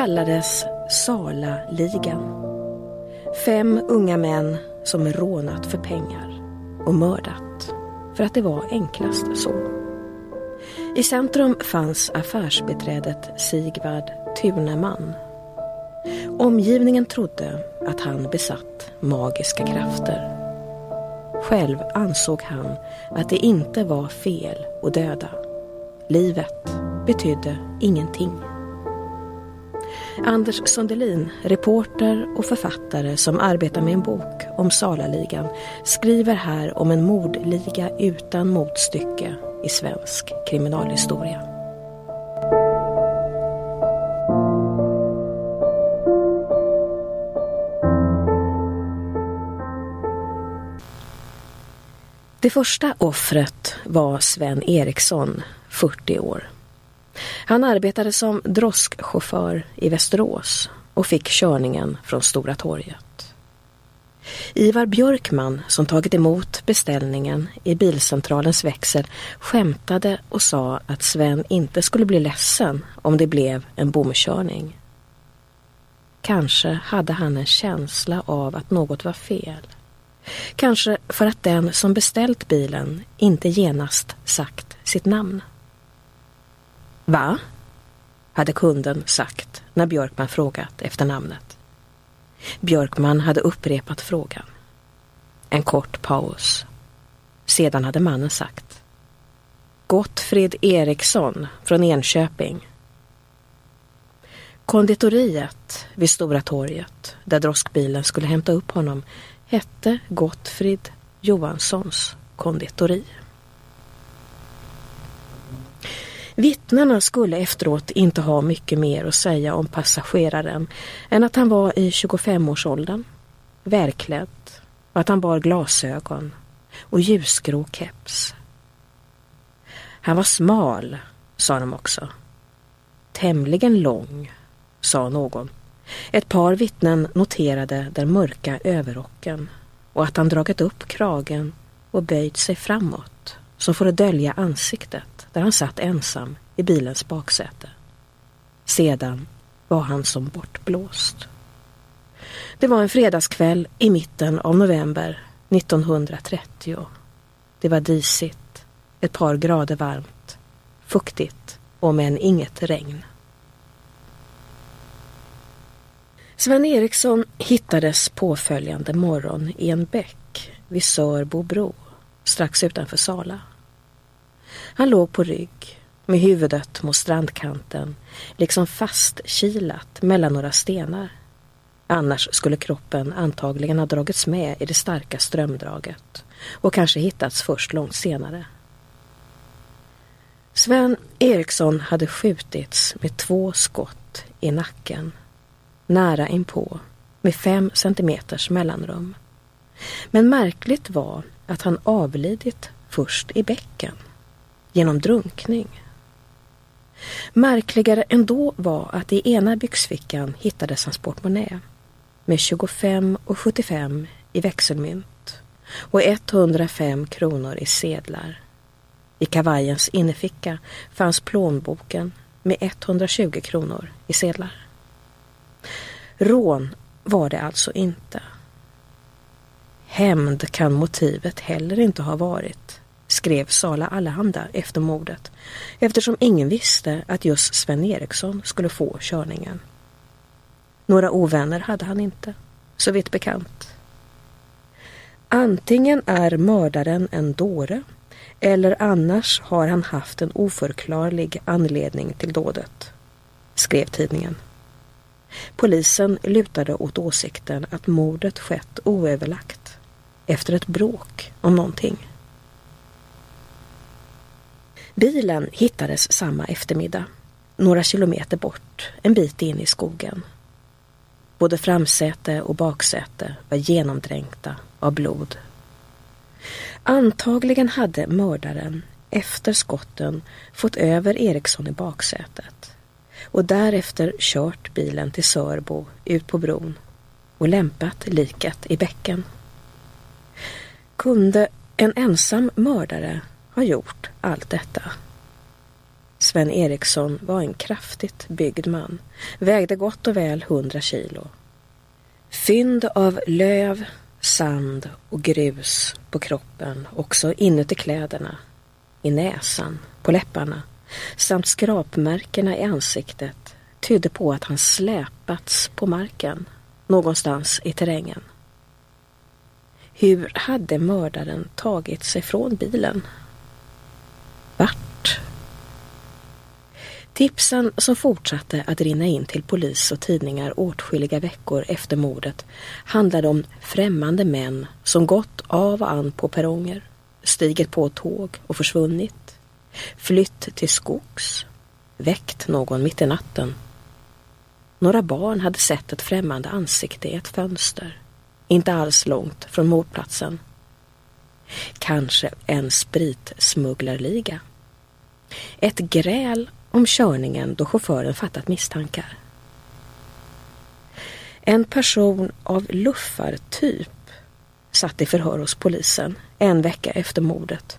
kallades Sala-ligan. Fem unga män som rånat för pengar och mördat för att det var enklast så. I centrum fanns affärsbeträdet Sigvard Tuneman. Omgivningen trodde att han besatt magiska krafter. Själv ansåg han att det inte var fel att döda. Livet betydde ingenting. Anders Sundelin, reporter och författare som arbetar med en bok om Salaligan, skriver här om en mordliga utan motstycke i svensk kriminalhistoria. Det första offret var Sven Eriksson, 40 år. Han arbetade som droskchaufför i Västerås och fick körningen från Stora torget. Ivar Björkman, som tagit emot beställningen i bilcentralens växel, skämtade och sa att Sven inte skulle bli ledsen om det blev en bomkörning. Kanske hade han en känsla av att något var fel. Kanske för att den som beställt bilen inte genast sagt sitt namn. Va? hade kunden sagt när Björkman frågat efter namnet. Björkman hade upprepat frågan. En kort paus. Sedan hade mannen sagt. Gottfrid Eriksson från Enköping. Konditoriet vid Stora torget, där droskbilen skulle hämta upp honom, hette Gottfrid Johanssons konditori. Vittnena skulle efteråt inte ha mycket mer att säga om passageraren än att han var i 25-årsåldern, välklädd och att han bar glasögon och ljusgrå keps. Han var smal, sa de också. Tämligen lång, sa någon. Ett par vittnen noterade den mörka överrocken och att han dragit upp kragen och böjt sig framåt som för att dölja ansiktet där han satt ensam i bilens baksäte. Sedan var han som bortblåst. Det var en fredagskväll i mitten av november 1930. Det var disigt, ett par grader varmt, fuktigt och men inget regn. Sven Eriksson hittades påföljande morgon i en bäck vid Sörbo bro, strax utanför Sala. Han låg på rygg med huvudet mot strandkanten, liksom fastkilat mellan några stenar. Annars skulle kroppen antagligen ha dragits med i det starka strömdraget och kanske hittats först långt senare. Sven Eriksson hade skjutits med två skott i nacken, nära inpå, med fem centimeters mellanrum. Men märkligt var att han avlidit först i bäcken genom drunkning. Märkligare ändå var att i ena byxfickan hittades hans portmonnä med 25 och 75 i växelmynt och 105 kronor i sedlar. I kavajens innerficka fanns plånboken med 120 kronor i sedlar. Rån var det alltså inte. Hämnd kan motivet heller inte ha varit skrev Sala Allehanda efter mordet eftersom ingen visste att just Sven Eriksson skulle få körningen. Några ovänner hade han inte, så vitt bekant. Antingen är mördaren en dåre eller annars har han haft en oförklarlig anledning till dådet, skrev tidningen. Polisen lutade åt åsikten att mordet skett oöverlagt efter ett bråk om någonting. Bilen hittades samma eftermiddag, några kilometer bort, en bit in i skogen. Både framsäte och baksäte var genomdränkta av blod. Antagligen hade mördaren efter skotten fått över Eriksson i baksätet och därefter kört bilen till Sörbo ut på bron och lämpat liket i bäcken. Kunde en ensam mördare har gjort allt detta. Sven Eriksson var en kraftigt byggd man, vägde gott och väl hundra kilo. Fynd av löv, sand och grus på kroppen, också inuti kläderna, i näsan, på läpparna samt skrapmärkena i ansiktet tydde på att han släpats på marken någonstans i terrängen. Hur hade mördaren tagit sig från bilen? Vart? Tipsen som fortsatte att rinna in till polis och tidningar åtskilliga veckor efter mordet handlade om främmande män som gått av och an på perronger, stigit på tåg och försvunnit, flytt till skogs, väckt någon mitt i natten. Några barn hade sett ett främmande ansikte i ett fönster, inte alls långt från mordplatsen. Kanske en spritsmugglarliga. Ett gräl om körningen då chauffören fattat misstankar. En person av luffartyp satt i förhör hos polisen en vecka efter mordet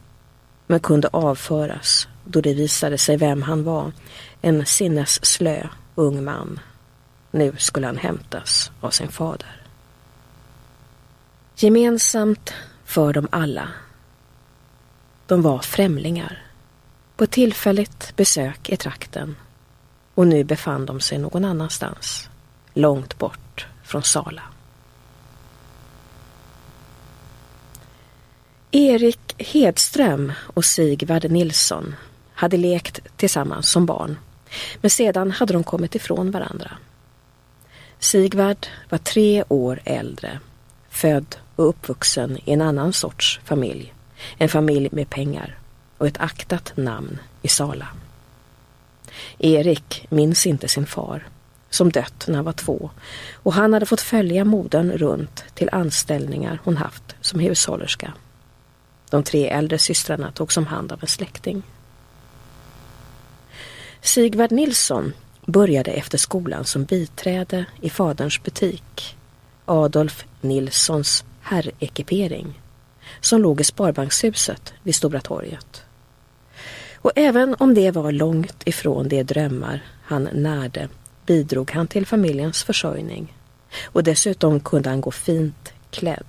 men kunde avföras då det visade sig vem han var. En sinnesslö ung man. Nu skulle han hämtas av sin fader. Gemensamt för dem alla. De var främlingar på tillfälligt besök i trakten och nu befann de sig någon annanstans, långt bort från Sala. Erik Hedström och Sigvard Nilsson hade lekt tillsammans som barn, men sedan hade de kommit ifrån varandra. Sigvard var tre år äldre, född och uppvuxen i en annan sorts familj, en familj med pengar och ett aktat namn i Sala. Erik minns inte sin far, som dött när han var två och han hade fått följa modern runt till anställningar hon haft som hushållerska. De tre äldre systrarna togs om hand av en släkting. Sigvard Nilsson började efter skolan som biträde i faderns butik, Adolf Nilssons herrekipering, som låg i Sparbankshuset vid Stora torget. Och även om det var långt ifrån de drömmar han närde bidrog han till familjens försörjning. Och dessutom kunde han gå fint klädd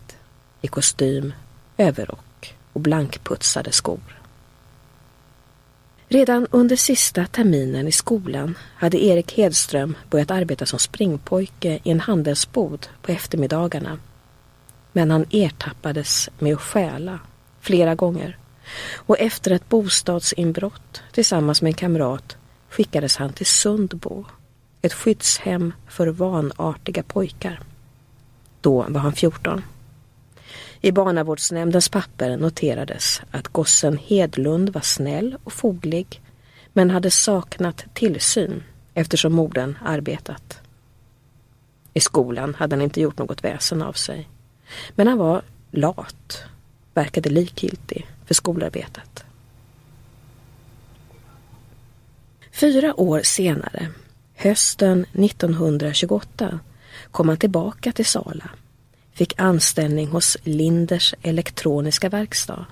i kostym, överrock och blankputsade skor. Redan under sista terminen i skolan hade Erik Hedström börjat arbeta som springpojke i en handelsbod på eftermiddagarna. Men han ertappades med att stjäla flera gånger och efter ett bostadsinbrott tillsammans med en kamrat skickades han till Sundbo, ett skyddshem för vanartiga pojkar. Då var han 14. I barnavårdsnämndens papper noterades att gossen Hedlund var snäll och foglig men hade saknat tillsyn eftersom modern arbetat. I skolan hade han inte gjort något väsen av sig. Men han var lat, verkade likgiltig för skolarbetet. Fyra år senare, hösten 1928, kom han tillbaka till Sala fick anställning hos Linders elektroniska verkstad.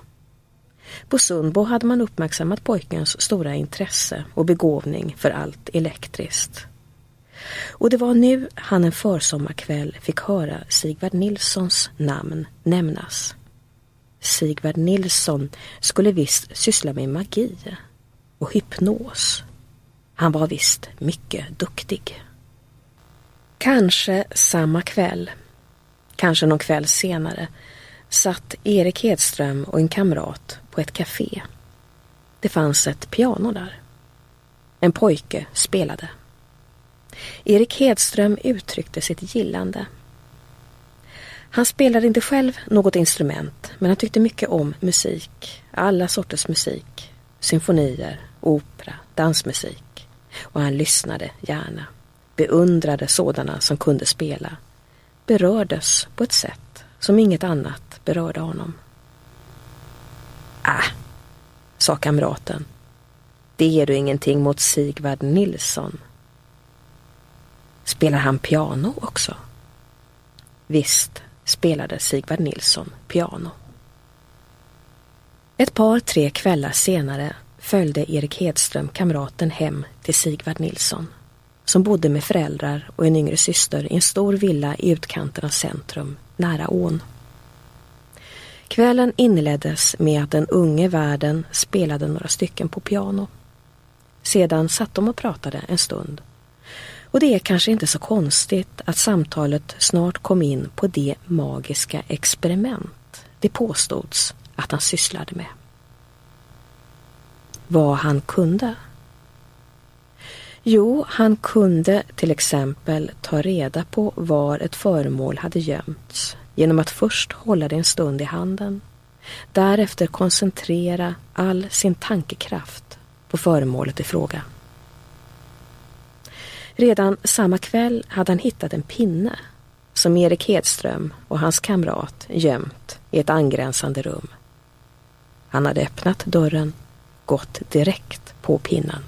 På Sundbo hade man uppmärksammat pojkens stora intresse och begåvning för allt elektriskt. Och det var nu han en försommarkväll fick höra Sigvard Nilssons namn nämnas. Sigvard Nilsson skulle visst syssla med magi och hypnos. Han var visst mycket duktig. Kanske samma kväll kanske någon kväll senare, satt Erik Hedström och en kamrat på ett café. Det fanns ett piano där. En pojke spelade. Erik Hedström uttryckte sitt gillande. Han spelade inte själv något instrument, men han tyckte mycket om musik. Alla sorters musik. Symfonier, opera, dansmusik. Och han lyssnade gärna. Beundrade sådana som kunde spela berördes på ett sätt som inget annat berörde honom. Äh, sa kamraten. Det är du ingenting mot Sigvard Nilsson. Spelar han piano också? Visst spelade Sigvard Nilsson piano. Ett par, tre kvällar senare följde Erik Hedström kamraten hem till Sigvard Nilsson som bodde med föräldrar och en yngre syster i en stor villa i utkanten av centrum, nära ån. Kvällen inleddes med att den unge värden spelade några stycken på piano. Sedan satt de och pratade en stund. Och det är kanske inte så konstigt att samtalet snart kom in på det magiska experiment det påstods att han sysslade med. Vad han kunde? Jo, han kunde till exempel ta reda på var ett föremål hade gömts genom att först hålla det en stund i handen. Därefter koncentrera all sin tankekraft på föremålet i fråga. Redan samma kväll hade han hittat en pinne som Erik Hedström och hans kamrat gömt i ett angränsande rum. Han hade öppnat dörren, gått direkt på pinnen.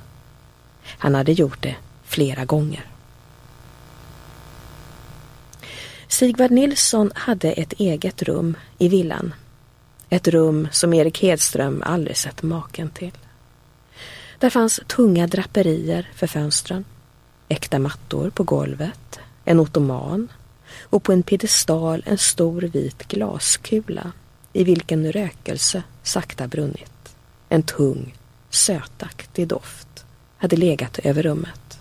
Han hade gjort det flera gånger. Sigvard Nilsson hade ett eget rum i villan. Ett rum som Erik Hedström aldrig sett maken till. Där fanns tunga draperier för fönstren, äkta mattor på golvet, en ottoman och på en piedestal en stor vit glaskula i vilken rökelse sakta brunnit. En tung, sötaktig doft hade legat över rummet.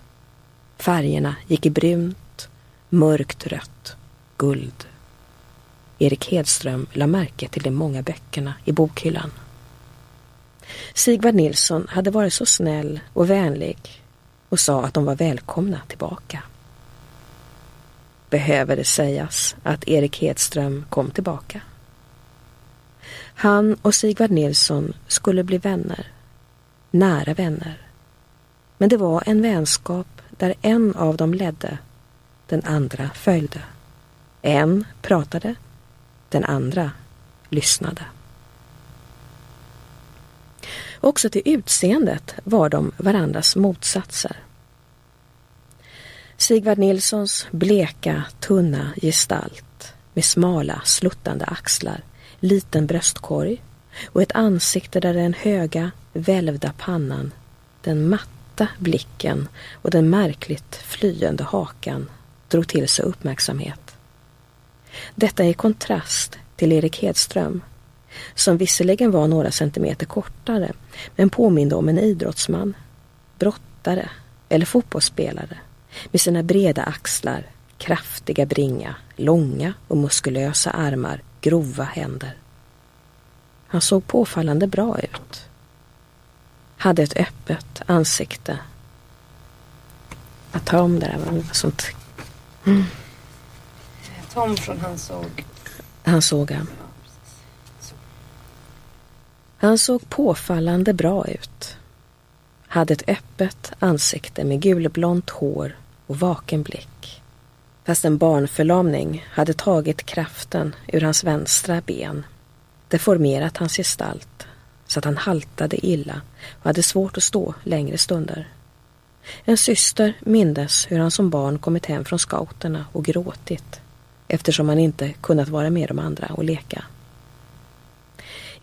Färgerna gick i brunt, mörkt rött, guld. Erik Hedström la märke till de många böckerna i bokhyllan. Sigvard Nilsson hade varit så snäll och vänlig och sa att de var välkomna tillbaka. Behöver det sägas att Erik Hedström kom tillbaka? Han och Sigvard Nilsson skulle bli vänner. Nära vänner. Men det var en vänskap där en av dem ledde, den andra följde. En pratade, den andra lyssnade. Också till utseendet var de varandras motsatser. Sigvard Nilssons bleka, tunna gestalt med smala, sluttande axlar, liten bröstkorg och ett ansikte där den höga, välvda pannan, den matta blicken och den märkligt flyende hakan drog till sig uppmärksamhet. Detta i kontrast till Erik Hedström som visserligen var några centimeter kortare men påminde om en idrottsman, brottare eller fotbollsspelare med sina breda axlar, kraftiga bringa, långa och muskulösa armar, grova händer. Han såg påfallande bra ut. Hade ett öppet ansikte. Jag tar om det där, vad sånt. Mm. Tom från Han såg. Han såg han. Han såg påfallande bra ut. Hade ett öppet ansikte med gulblont hår och vaken blick. Fast en barnförlamning hade tagit kraften ur hans vänstra ben, deformerat hans gestalt så att han haltade illa och hade svårt att stå längre stunder. En syster mindes hur han som barn kommit hem från scouterna och gråtit eftersom han inte kunnat vara med de andra och leka.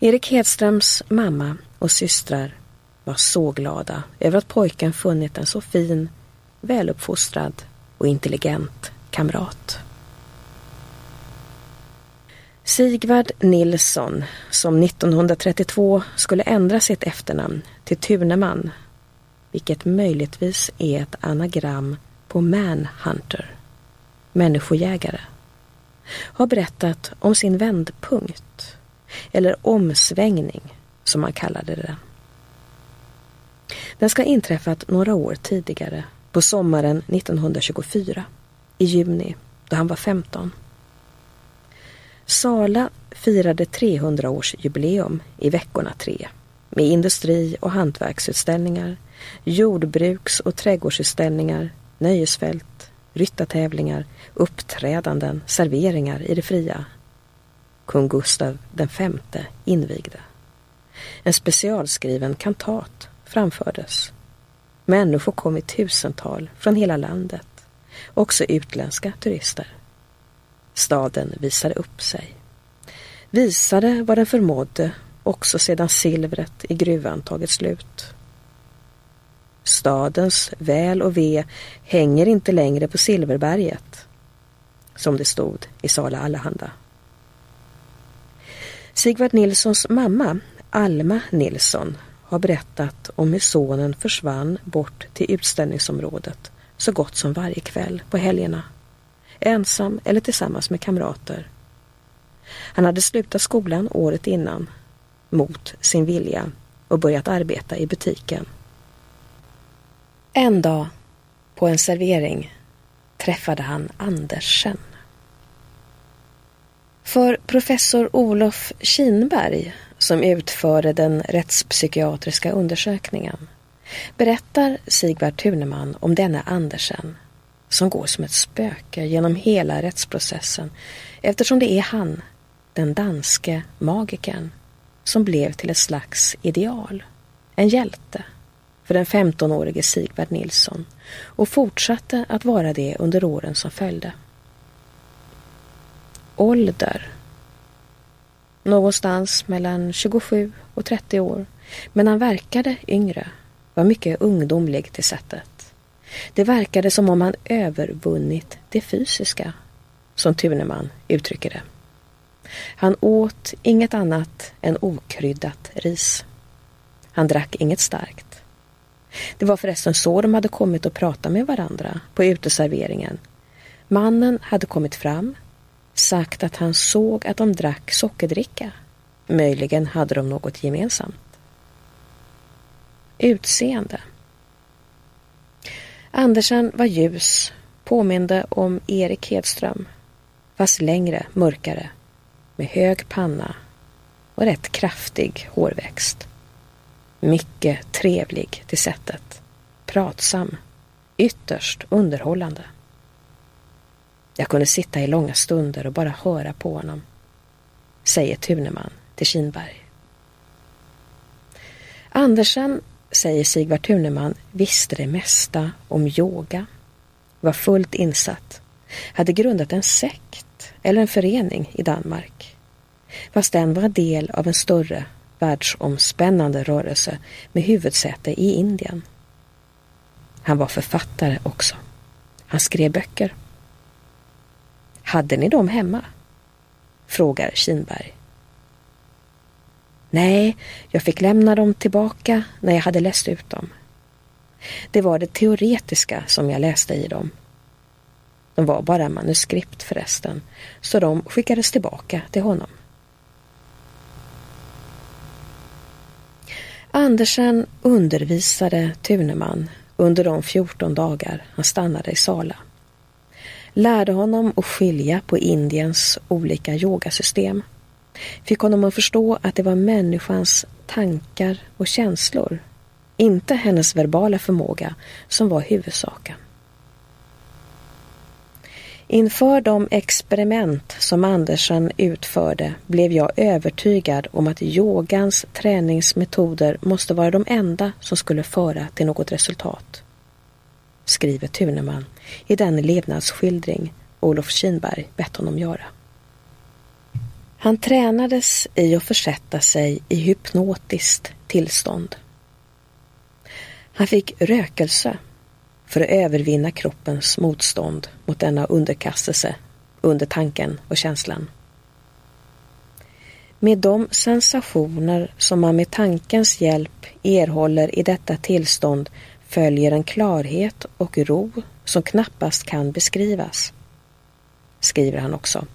Erik Hedströms mamma och systrar var så glada över att pojken funnit en så fin, väluppfostrad och intelligent kamrat. Sigvard Nilsson, som 1932 skulle ändra sitt efternamn till Tuneman, vilket möjligtvis är ett anagram på Manhunter, människojägare, har berättat om sin vändpunkt, eller omsvängning som man kallade det. Den ska ha inträffat några år tidigare, på sommaren 1924, i juni, då han var 15. Sala firade 300-årsjubileum i veckorna tre med industri- och hantverksutställningar, jordbruks- och trädgårdsutställningar, nöjesfält, ryttartävlingar, uppträdanden, serveringar i det fria. Kung Gustav V invigde. En specialskriven kantat framfördes. Människor kom i tusental från hela landet, också utländska turister. Staden visade upp sig. Visade vad den förmådde också sedan silvret i gruvan tagit slut. Stadens väl och ve hänger inte längre på Silverberget, som det stod i Sala Allehanda. Sigvard Nilssons mamma, Alma Nilsson, har berättat om hur sonen försvann bort till utställningsområdet så gott som varje kväll på helgerna. Ensam eller tillsammans med kamrater. Han hade slutat skolan året innan, mot sin vilja, och börjat arbeta i butiken. En dag, på en servering, träffade han Andersen. För professor Olof Kinberg, som utförde den rättspsykiatriska undersökningen, berättar Sigvard Thuneman om denne Andersen, som går som ett spöke genom hela rättsprocessen eftersom det är han, den danske magikern, som blev till ett slags ideal, en hjälte för den 15-årige Sigvard Nilsson och fortsatte att vara det under åren som följde. Ålder Någonstans mellan 27 och 30 år, men han verkade yngre, var mycket ungdomlig till sättet. Det verkade som om han övervunnit det fysiska, som Tuneman uttrycker det. Han åt inget annat än okryddat ris. Han drack inget starkt. Det var förresten så de hade kommit att prata med varandra på uteserveringen. Mannen hade kommit fram, sagt att han såg att de drack sockerdricka. Möjligen hade de något gemensamt. Utseende. Andersen var ljus, påminde om Erik Hedström, fast längre, mörkare, med hög panna och rätt kraftig hårväxt. Mycket trevlig till sättet. Pratsam. Ytterst underhållande. Jag kunde sitta i långa stunder och bara höra på honom. Säger Tuneman till Kinberg. Andersen, säger Sigvard Tuneman, visste det mesta om yoga. Var fullt insatt. Hade grundat en sekt eller en förening i Danmark. Fast den var del av en större världsomspännande rörelse med huvudsäte i Indien. Han var författare också. Han skrev böcker. Hade ni dem hemma? frågar Kinberg. Nej, jag fick lämna dem tillbaka när jag hade läst ut dem. Det var det teoretiska som jag läste i dem. De var bara manuskript förresten, så de skickades tillbaka till honom. Andersen undervisade Tuneman under de 14 dagar han stannade i Sala. Lärde honom att skilja på Indiens olika yogasystem. Fick honom att förstå att det var människans tankar och känslor, inte hennes verbala förmåga, som var huvudsaken. Inför de experiment som Andersen utförde blev jag övertygad om att yogans träningsmetoder måste vara de enda som skulle föra till något resultat. Skriver Tuneman i den levnadsskildring Olof Kinberg bett honom göra. Han tränades i att försätta sig i hypnotiskt tillstånd. Han fick rökelse för att övervinna kroppens motstånd mot denna underkastelse under tanken och känslan. Med de sensationer som man med tankens hjälp erhåller i detta tillstånd följer en klarhet och ro som knappast kan beskrivas, skriver han också.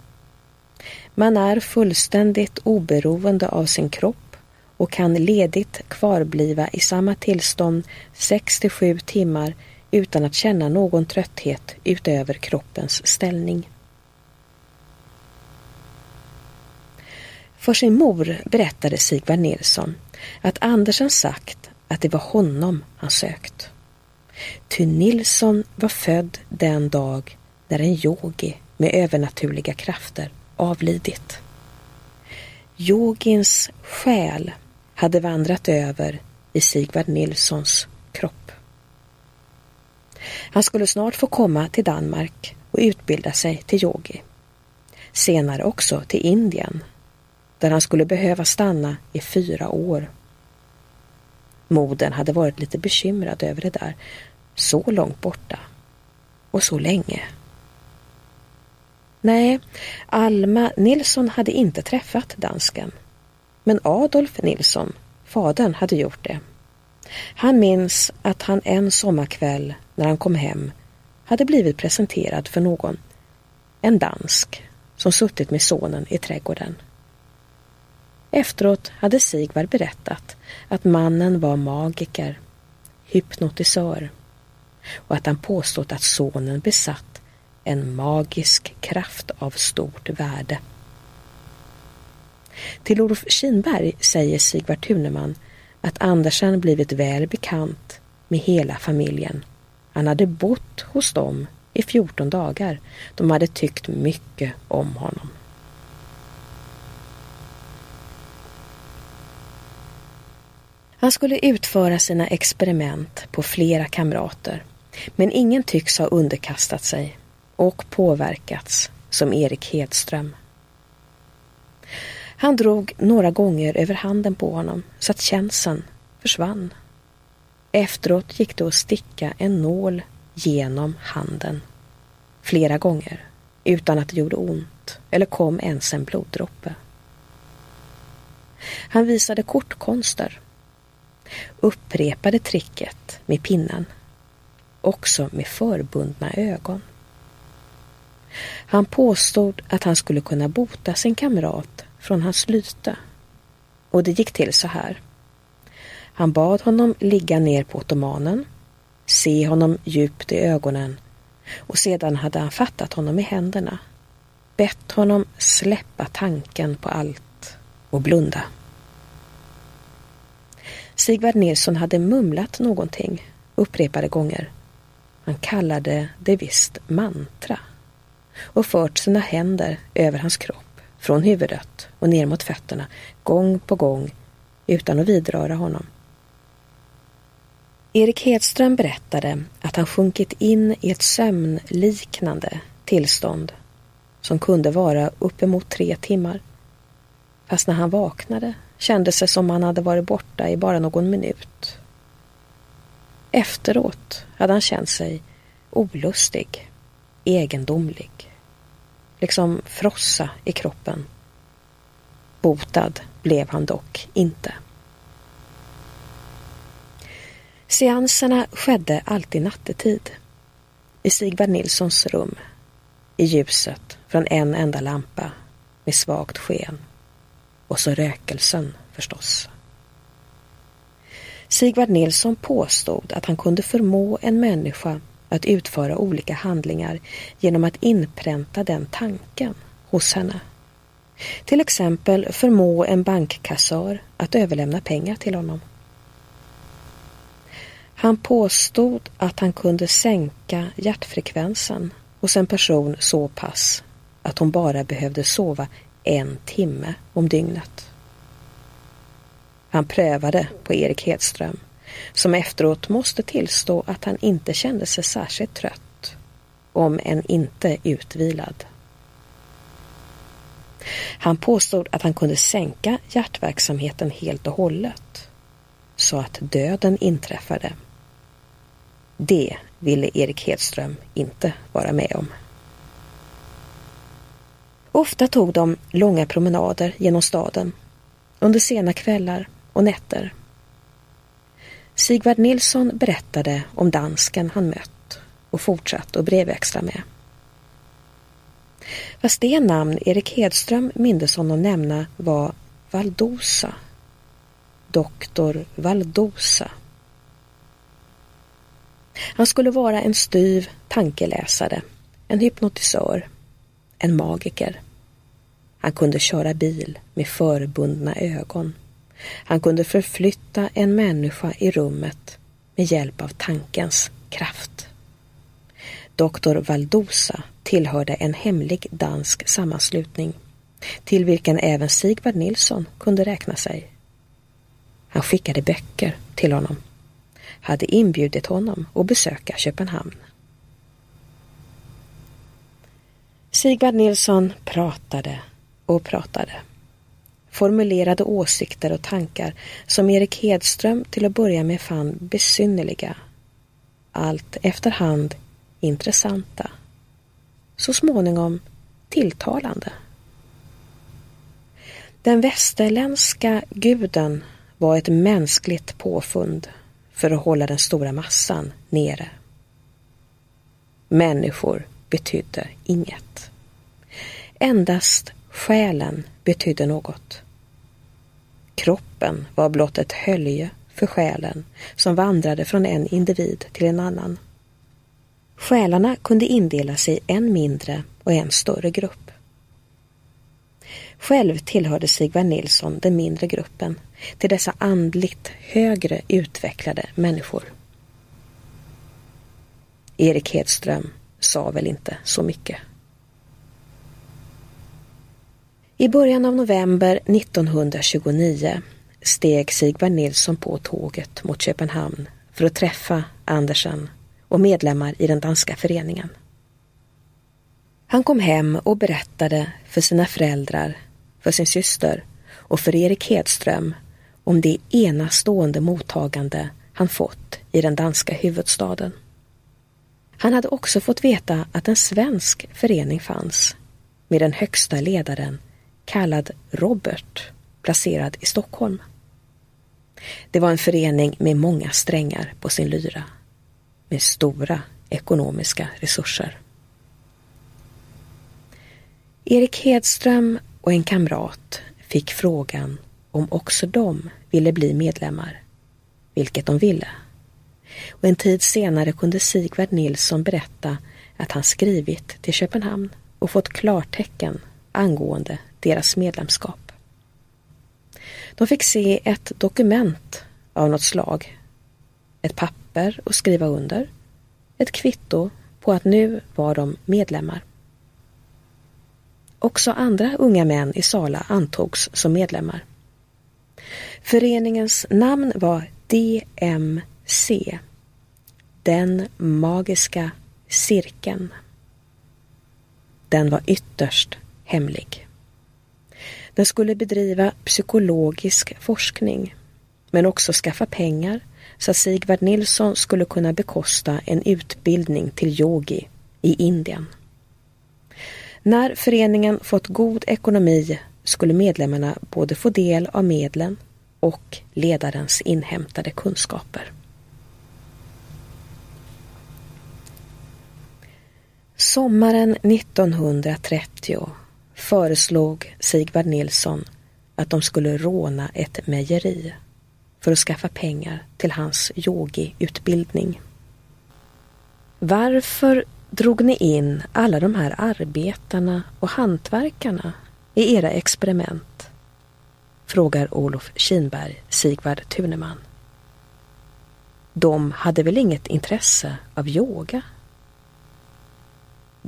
Man är fullständigt oberoende av sin kropp och kan ledigt kvarbliva i samma tillstånd 6 till 7 timmar utan att känna någon trötthet utöver kroppens ställning. För sin mor berättade Sigvard Nilsson att Andersen sagt att det var honom han sökt. Ty Nilsson var född den dag när en yogi med övernaturliga krafter avlidit. Yogins själ hade vandrat över i Sigvard Nilssons kropp. Han skulle snart få komma till Danmark och utbilda sig till yogi. Senare också till Indien, där han skulle behöva stanna i fyra år. Modern hade varit lite bekymrad över det där, så långt borta och så länge. Nej, Alma Nilsson hade inte träffat dansken. Men Adolf Nilsson, fadern, hade gjort det. Han minns att han en sommarkväll när han kom hem hade blivit presenterad för någon, en dansk, som suttit med sonen i trädgården. Efteråt hade Sigvard berättat att mannen var magiker, hypnotisör och att han påstått att sonen besatt en magisk kraft av stort värde. Till Olof Kinberg säger Sigvard Thuneman att Andersen blivit väl bekant med hela familjen. Han hade bott hos dem i 14 dagar. De hade tyckt mycket om honom. Han skulle utföra sina experiment på flera kamrater men ingen tycks ha underkastat sig och påverkats som Erik Hedström. Han drog några gånger över handen på honom så att känseln försvann. Efteråt gick det att sticka en nål genom handen flera gånger utan att det gjorde ont eller kom ens en bloddroppe. Han visade kortkonster, upprepade tricket med pinnen, också med förbundna ögon. Han påstod att han skulle kunna bota sin kamrat från hans lyte. Och det gick till så här. Han bad honom ligga ner på ottomanen, se honom djupt i ögonen och sedan hade han fattat honom i händerna, bett honom släppa tanken på allt och blunda. Sigvard Nilsson hade mumlat någonting upprepade gånger. Han kallade det visst mantra och fört sina händer över hans kropp, från huvudet och ner mot fötterna, gång på gång, utan att vidröra honom. Erik Hedström berättade att han sjunkit in i ett sömnliknande tillstånd som kunde vara uppemot tre timmar. Fast när han vaknade kändes det som han hade varit borta i bara någon minut. Efteråt hade han känt sig olustig, egendomlig, liksom frossa i kroppen. Botad blev han dock inte. Seanserna skedde alltid nattetid. I Sigvard Nilssons rum. I ljuset från en enda lampa med svagt sken. Och så rökelsen förstås. Sigvard Nilsson påstod att han kunde förmå en människa att utföra olika handlingar genom att inpränta den tanken hos henne. Till exempel förmå en bankkassör att överlämna pengar till honom. Han påstod att han kunde sänka hjärtfrekvensen hos en person så pass att hon bara behövde sova en timme om dygnet. Han prövade på Erik Hedström som efteråt måste tillstå att han inte kände sig särskilt trött, om än inte utvilad. Han påstod att han kunde sänka hjärtverksamheten helt och hållet, så att döden inträffade. Det ville Erik Hedström inte vara med om. Ofta tog de långa promenader genom staden under sena kvällar och nätter. Sigvard Nilsson berättade om dansken han mött och fortsatt att brevväxla med. Fast det namn Erik Hedström mindes honom nämna var Valdosa. Doktor Valdosa. Han skulle vara en styv tankeläsare, en hypnotisör, en magiker. Han kunde köra bil med förbundna ögon. Han kunde förflytta en människa i rummet med hjälp av tankens kraft. Doktor Valdosa tillhörde en hemlig dansk sammanslutning till vilken även Sigvard Nilsson kunde räkna sig. Han skickade böcker till honom, hade inbjudit honom att besöka Köpenhamn. Sigvard Nilsson pratade och pratade formulerade åsikter och tankar som Erik Hedström till att börja med fann besynnerliga, allt efterhand intressanta, så småningom tilltalande. Den västerländska guden var ett mänskligt påfund för att hålla den stora massan nere. Människor betydde inget. Endast själen betydde något. Kroppen var blott ett hölje för själen som vandrade från en individ till en annan. Själarna kunde indela sig en mindre och en större grupp. Själv tillhörde Sigvard Nilsson den mindre gruppen till dessa andligt högre utvecklade människor. Erik Hedström sa väl inte så mycket. I början av november 1929 steg Sigvard Nilsson på tåget mot Köpenhamn för att träffa Andersen och medlemmar i den danska föreningen. Han kom hem och berättade för sina föräldrar, för sin syster och för Erik Hedström om det enastående mottagande han fått i den danska huvudstaden. Han hade också fått veta att en svensk förening fanns med den högsta ledaren kallad Robert placerad i Stockholm. Det var en förening med många strängar på sin lyra med stora ekonomiska resurser. Erik Hedström och en kamrat fick frågan om också de ville bli medlemmar, vilket de ville. Och en tid senare kunde Sigvard Nilsson berätta att han skrivit till Köpenhamn och fått klartecken angående deras medlemskap. De fick se ett dokument av något slag, ett papper att skriva under, ett kvitto på att nu var de medlemmar. Också andra unga män i Sala antogs som medlemmar. Föreningens namn var Se, Den magiska cirkeln. Den var ytterst hemlig. Den skulle bedriva psykologisk forskning men också skaffa pengar så att Sigvard Nilsson skulle kunna bekosta en utbildning till yogi i Indien. När föreningen fått god ekonomi skulle medlemmarna både få del av medlen och ledarens inhämtade kunskaper. Sommaren 1930 föreslog Sigvard Nilsson att de skulle råna ett mejeri för att skaffa pengar till hans yogiutbildning. Varför drog ni in alla de här arbetarna och hantverkarna i era experiment? Frågar Olof Kinberg Sigvard Thuneman. De hade väl inget intresse av yoga?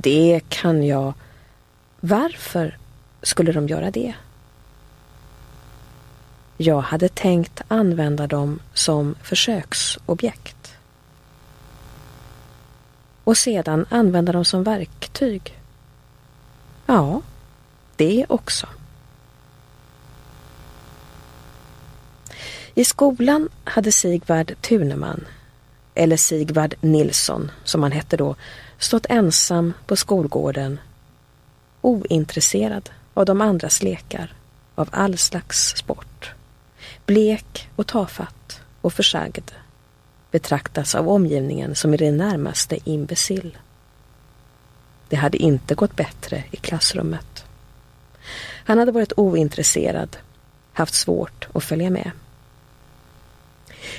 Det kan jag... Varför skulle de göra det? Jag hade tänkt använda dem som försöksobjekt. Och sedan använda dem som verktyg. Ja, det också. I skolan hade Sigvard Tuneman, eller Sigvard Nilsson som han hette då, stått ensam på skolgården, ointresserad av de andras lekar, av all slags sport. Blek och tafatt och försagd betraktas av omgivningen som i det närmaste imbecill. Det hade inte gått bättre i klassrummet. Han hade varit ointresserad, haft svårt att följa med.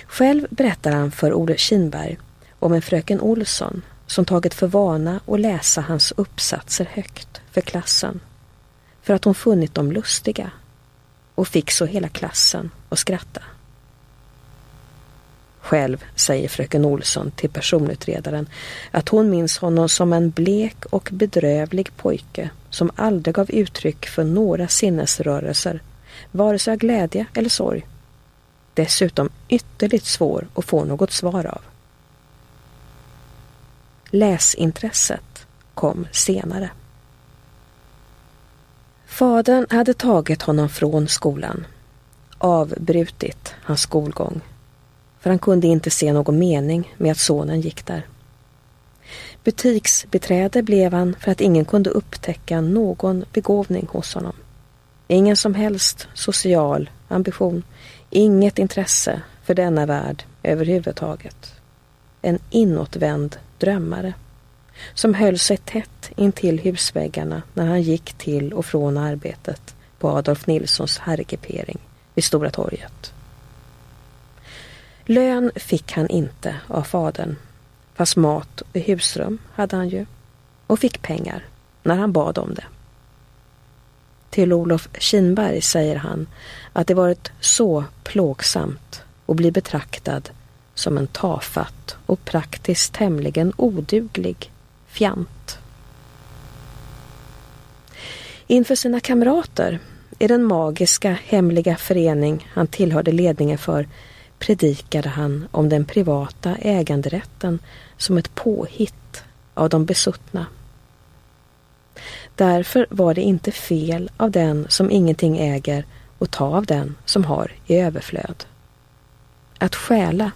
Själv berättar han för Olle Kinberg om en fröken Olsson som tagit för vana att läsa hans uppsatser högt för klassen för att hon funnit dem lustiga och fick så hela klassen att skratta. Själv säger fröken Olsson till personutredaren att hon minns honom som en blek och bedrövlig pojke som aldrig gav uttryck för några sinnesrörelser, vare sig av glädje eller sorg. Dessutom ytterligt svår att få något svar av. Läsintresset kom senare. Fadern hade tagit honom från skolan, avbrutit hans skolgång, för han kunde inte se någon mening med att sonen gick där. Butiksbeträde blev han för att ingen kunde upptäcka någon begåvning hos honom. Ingen som helst social ambition, inget intresse för denna värld överhuvudtaget. En inåtvänd drömmare som höll sig tätt intill husväggarna när han gick till och från arbetet på Adolf Nilssons herrgepering vid Stora torget. Lön fick han inte av fadern, fast mat och husrum hade han ju och fick pengar när han bad om det. Till Olof Kinberg säger han att det varit så plågsamt att bli betraktad som en tafatt och praktiskt tämligen oduglig fjant. Inför sina kamrater i den magiska hemliga förening han tillhörde ledningen för predikade han om den privata äganderätten som ett påhitt av de besuttna. Därför var det inte fel av den som ingenting äger och ta av den som har i överflöd. Att stjäla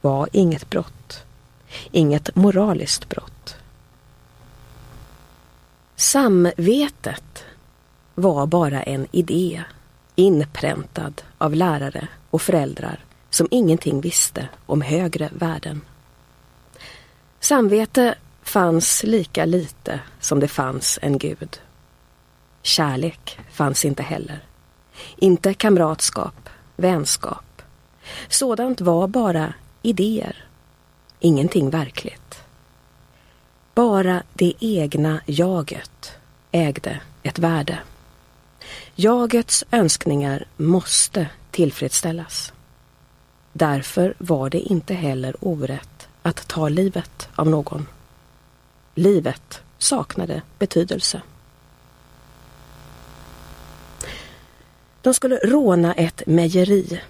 var inget brott, inget moraliskt brott. Samvetet var bara en idé inpräntad av lärare och föräldrar som ingenting visste om högre värden. Samvete fanns lika lite som det fanns en gud. Kärlek fanns inte heller. Inte kamratskap, vänskap. Sådant var bara idéer. Ingenting verkligt. Bara det egna jaget ägde ett värde. Jagets önskningar måste tillfredsställas. Därför var det inte heller orätt att ta livet av någon. Livet saknade betydelse. De skulle råna ett mejeri.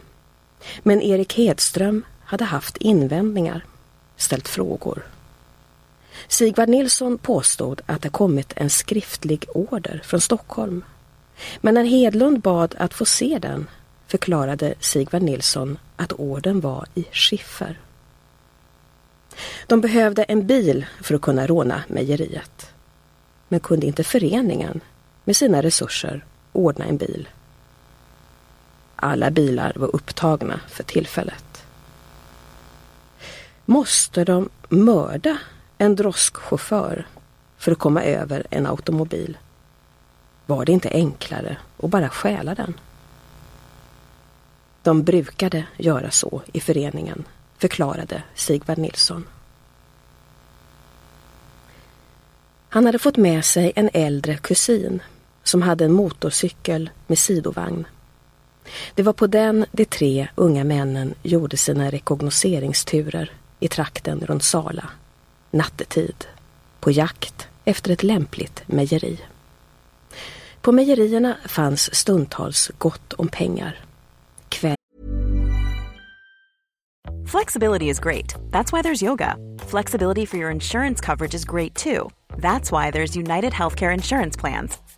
Men Erik Hedström hade haft invändningar, ställt frågor. Sigvard Nilsson påstod att det kommit en skriftlig order från Stockholm. Men när Hedlund bad att få se den förklarade Sigvard Nilsson att orden var i skiffer. De behövde en bil för att kunna råna mejeriet. Men kunde inte föreningen med sina resurser ordna en bil? Alla bilar var upptagna för tillfället. Måste de mörda en droskchaufför för att komma över en automobil? Var det inte enklare att bara stjäla den? De brukade göra så i föreningen, förklarade Sigvard Nilsson. Han hade fått med sig en äldre kusin som hade en motorcykel med sidovagn. Det var på den de tre unga männen gjorde sina rekognoseringsturer i trakten runt Sala, nattetid, på jakt efter ett lämpligt mejeri. På mejerierna fanns stundtals gott om pengar. Kväll Flexibility is great. That's why there's yoga. Flexibility for your insurance coverage is great too. That's why there's United Healthcare Insurance Plans.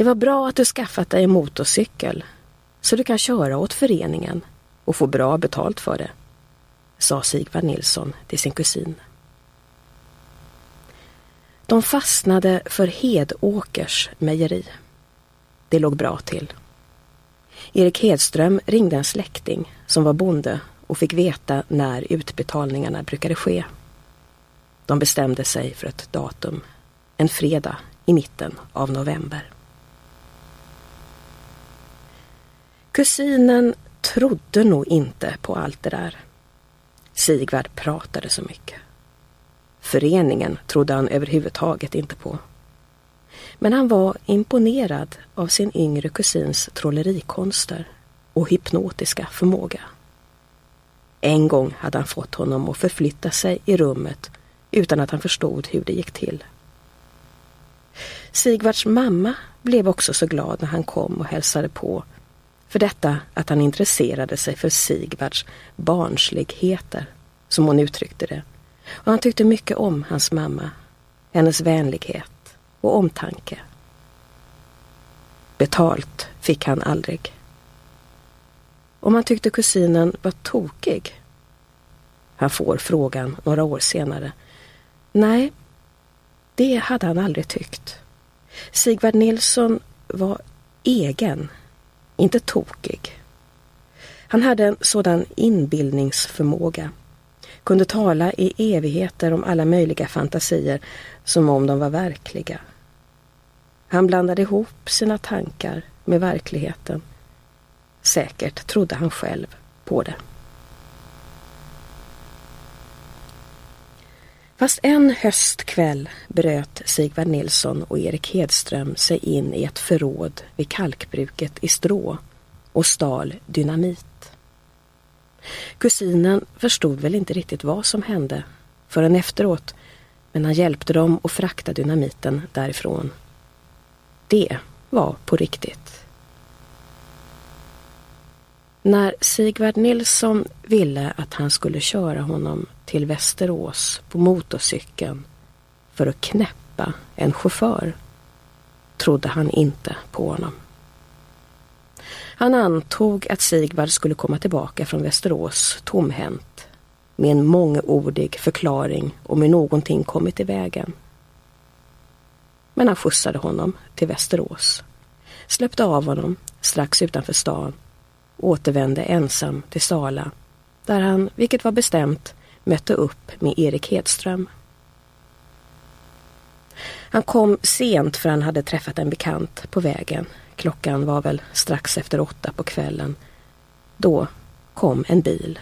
Det var bra att du skaffat dig en motorcykel så du kan köra åt föreningen och få bra betalt för det, sa Sigvard Nilsson till sin kusin. De fastnade för Hedåkers mejeri. Det låg bra till. Erik Hedström ringde en släkting som var bonde och fick veta när utbetalningarna brukade ske. De bestämde sig för ett datum, en fredag i mitten av november. Kusinen trodde nog inte på allt det där. Sigvard pratade så mycket. Föreningen trodde han överhuvudtaget inte på. Men han var imponerad av sin yngre kusins trollerikonster och hypnotiska förmåga. En gång hade han fått honom att förflytta sig i rummet utan att han förstod hur det gick till. Sigvards mamma blev också så glad när han kom och hälsade på för detta att han intresserade sig för Sigvards barnsligheter, som hon uttryckte det. Och han tyckte mycket om hans mamma, hennes vänlighet och omtanke. Betalt fick han aldrig. Om han tyckte kusinen var tokig. Han får frågan några år senare. Nej, det hade han aldrig tyckt. Sigvard Nilsson var egen, inte tokig. Han hade en sådan inbildningsförmåga, kunde tala i evigheter om alla möjliga fantasier som om de var verkliga. Han blandade ihop sina tankar med verkligheten. Säkert trodde han själv på det. Fast en höstkväll bröt Sigvard Nilsson och Erik Hedström sig in i ett förråd vid kalkbruket i Strå och stal dynamit. Kusinen förstod väl inte riktigt vad som hände förrän efteråt men han hjälpte dem att frakta dynamiten därifrån. Det var på riktigt. När Sigvard Nilsson ville att han skulle köra honom till Västerås på motorcykeln för att knäppa en chaufför trodde han inte på honom. Han antog att Sigvard skulle komma tillbaka från Västerås tomhänt med en mångordig förklaring om hur någonting kommit i vägen. Men han skjutsade honom till Västerås, släppte av honom strax utanför stan återvände ensam till Sala där han, vilket var bestämt, mötte upp med Erik Hedström. Han kom sent för han hade träffat en bekant på vägen. Klockan var väl strax efter åtta på kvällen. Då kom en bil.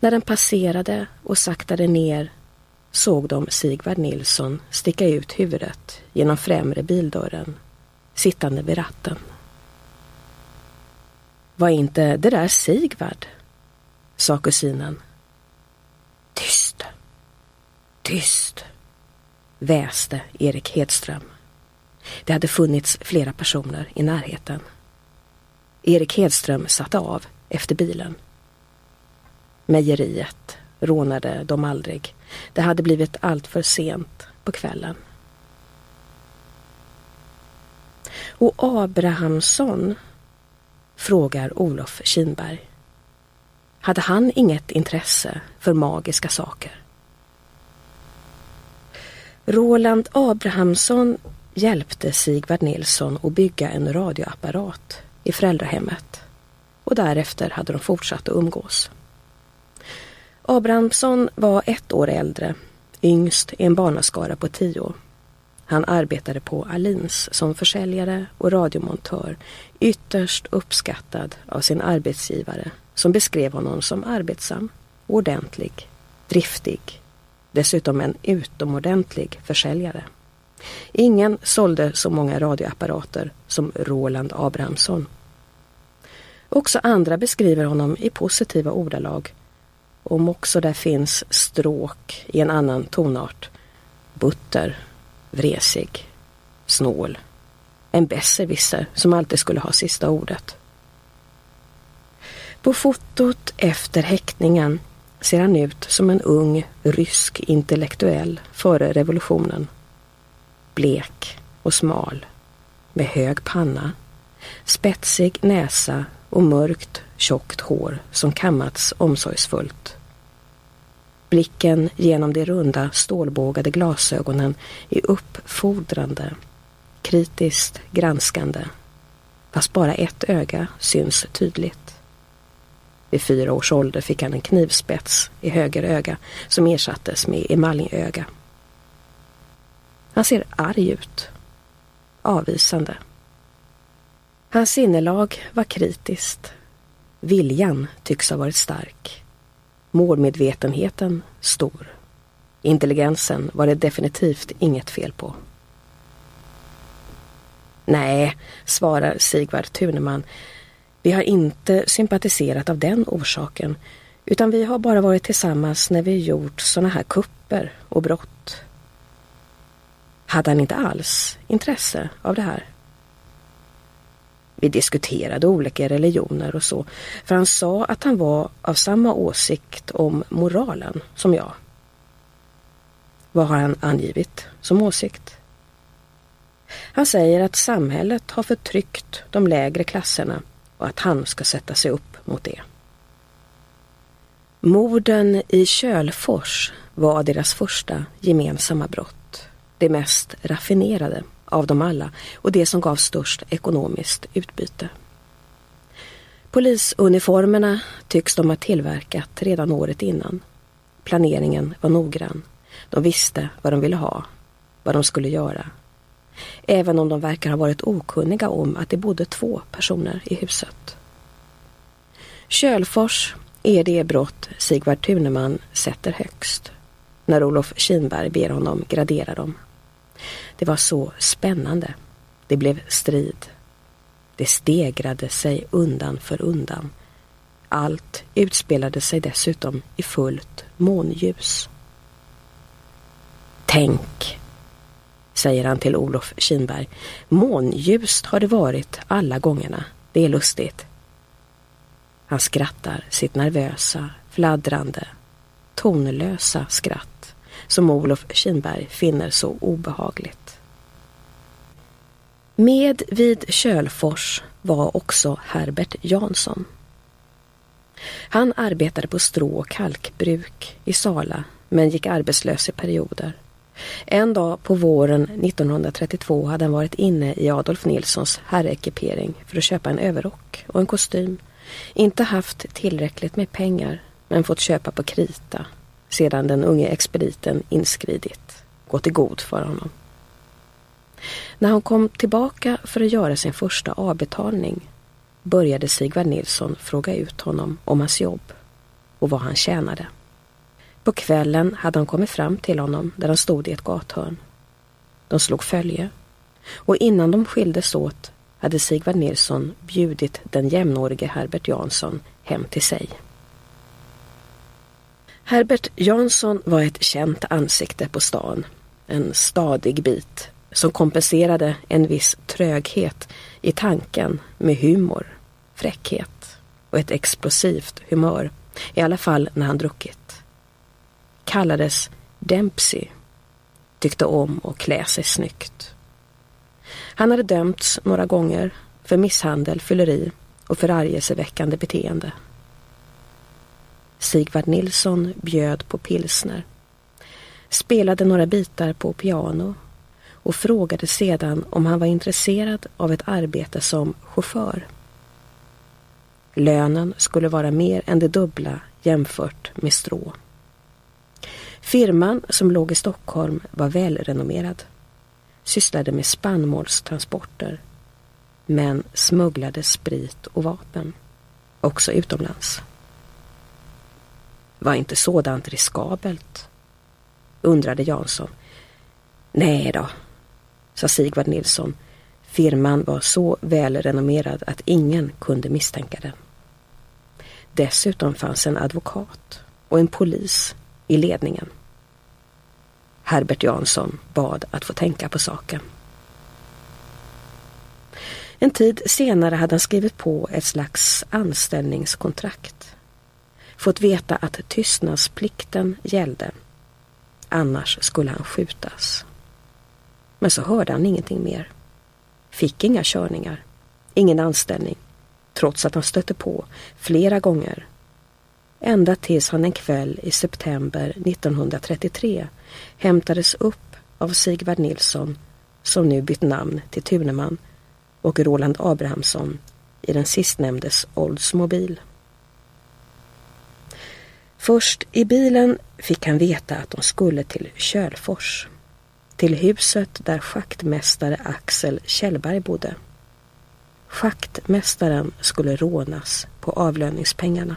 När den passerade och saktade ner såg de Sigvard Nilsson sticka ut huvudet genom främre bildörren, sittande vid ratten. Var inte det där Sigvard? sa kusinen. Tyst, väste Erik Hedström. Det hade funnits flera personer i närheten. Erik Hedström satte av efter bilen. Mejeriet rånade de aldrig. Det hade blivit allt för sent på kvällen. Och Abrahamsson frågar Olof Kinberg. Hade han inget intresse för magiska saker? Roland Abrahamsson hjälpte Sigvard Nilsson att bygga en radioapparat i föräldrahemmet och därefter hade de fortsatt att umgås. Abrahamsson var ett år äldre, yngst i en barnaskara på tio. Han arbetade på Alins som försäljare och radiomontör, ytterst uppskattad av sin arbetsgivare som beskrev honom som arbetsam, ordentlig, driftig, dessutom en utomordentlig försäljare. Ingen sålde så många radioapparater som Roland Abrahamsson. Också andra beskriver honom i positiva ordalag, om också där finns stråk i en annan tonart, butter vresig, snål. En besserwisser som alltid skulle ha sista ordet. På fotot efter häktningen ser han ut som en ung rysk intellektuell före revolutionen. Blek och smal, med hög panna, spetsig näsa och mörkt tjockt hår som kammats omsorgsfullt Blicken genom de runda stålbågade glasögonen är uppfordrande, kritiskt granskande. Fast bara ett öga syns tydligt. Vid fyra års ålder fick han en knivspets i höger öga som ersattes med emaljöga. Han ser arg ut. Avvisande. Hans sinnelag var kritiskt. Viljan tycks ha varit stark. Målmedvetenheten stor. Intelligensen var det definitivt inget fel på. Nej, svarar Sigvard Tuneman. Vi har inte sympatiserat av den orsaken utan vi har bara varit tillsammans när vi gjort såna här kupper och brott. Hade han inte alls intresse av det här? Vi diskuterade olika religioner och så, för han sa att han var av samma åsikt om moralen som jag. Vad har han angivit som åsikt? Han säger att samhället har förtryckt de lägre klasserna och att han ska sätta sig upp mot det. Morden i Kölfors var deras första gemensamma brott. Det mest raffinerade av dem alla och det som gav störst ekonomiskt utbyte. Polisuniformerna tycks de ha tillverkat redan året innan. Planeringen var noggrann. De visste vad de ville ha, vad de skulle göra. Även om de verkar ha varit okunniga om att det bodde två personer i huset. Kölfors är det brott Sigvard Thuneman sätter högst när Olof Kinberg ber honom gradera dem. Det var så spännande. Det blev strid. Det stegrade sig undan för undan. Allt utspelade sig dessutom i fullt månljus. Tänk, säger han till Olof Kinberg. Månljust har det varit alla gångerna. Det är lustigt. Han skrattar sitt nervösa, fladdrande, tonlösa skratt som Olof Kinberg finner så obehagligt. Med vid Kölfors var också Herbert Jansson. Han arbetade på strå och kalkbruk i Sala men gick arbetslös i perioder. En dag på våren 1932 hade han varit inne i Adolf Nilssons herrekipering för att köpa en överrock och en kostym. Inte haft tillräckligt med pengar men fått köpa på krita sedan den unge expediten inskridit, gått i god för honom. När han kom tillbaka för att göra sin första avbetalning började Sigvard Nilsson fråga ut honom om hans jobb och vad han tjänade. På kvällen hade han kommit fram till honom där han stod i ett gathörn. De slog följe och innan de skildes åt hade Sigvard Nilsson bjudit den jämnårige Herbert Jansson hem till sig. Herbert Jansson var ett känt ansikte på stan. En stadig bit som kompenserade en viss tröghet i tanken med humor, fräckhet och ett explosivt humör, i alla fall när han druckit. Kallades Dempsey, tyckte om att klä sig snyggt. Han hade dömts några gånger för misshandel, fylleri och förargelseväckande beteende. Sigvard Nilsson bjöd på pilsner, spelade några bitar på piano och frågade sedan om han var intresserad av ett arbete som chaufför. Lönen skulle vara mer än det dubbla jämfört med strå. Firman som låg i Stockholm var välrenommerad, sysslade med spannmålstransporter men smugglade sprit och vapen, också utomlands. Var inte sådant riskabelt? undrade Jansson. Nej då, sa Sigvard Nilsson. Firman var så välrenommerad att ingen kunde misstänka den. Dessutom fanns en advokat och en polis i ledningen. Herbert Jansson bad att få tänka på saken. En tid senare hade han skrivit på ett slags anställningskontrakt. Fått veta att tystnadsplikten gällde. Annars skulle han skjutas. Men så hörde han ingenting mer. Fick inga körningar. Ingen anställning. Trots att han stötte på flera gånger. Ända tills han en kväll i september 1933 hämtades upp av Sigvard Nilsson som nu bytt namn till Tuneman och Roland Abrahamsson i den sistnämndes Oldsmobil. Först i bilen fick han veta att de skulle till Kölfors till huset där schaktmästare Axel Kjellberg bodde. Schaktmästaren skulle rånas på avlöningspengarna.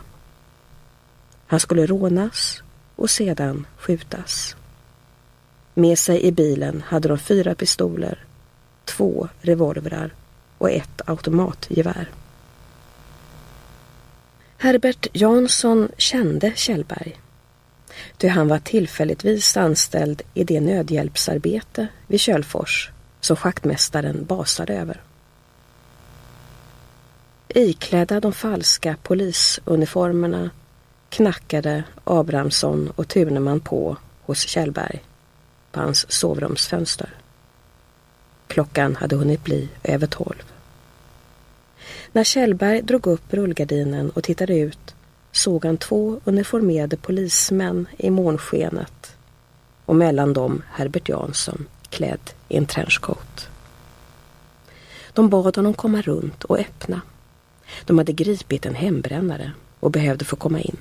Han skulle rånas och sedan skjutas. Med sig i bilen hade de fyra pistoler två revolvrar och ett automatgevär. Herbert Jansson kände Kjellberg. Ty han var tillfälligtvis anställd i det nödhjälpsarbete vid Kölfors som schaktmästaren basade över. Iklädda de falska polisuniformerna knackade Abrahamsson och Tuneman på hos Kjellberg på hans sovrumsfönster. Klockan hade hunnit bli över tolv. När Kjellberg drog upp rullgardinen och tittade ut såg han två uniformerade polismän i månskenet och mellan dem Herbert Jansson klädd i en trenchcoat. De bad honom komma runt och öppna. De hade gripit en hembrännare och behövde få komma in.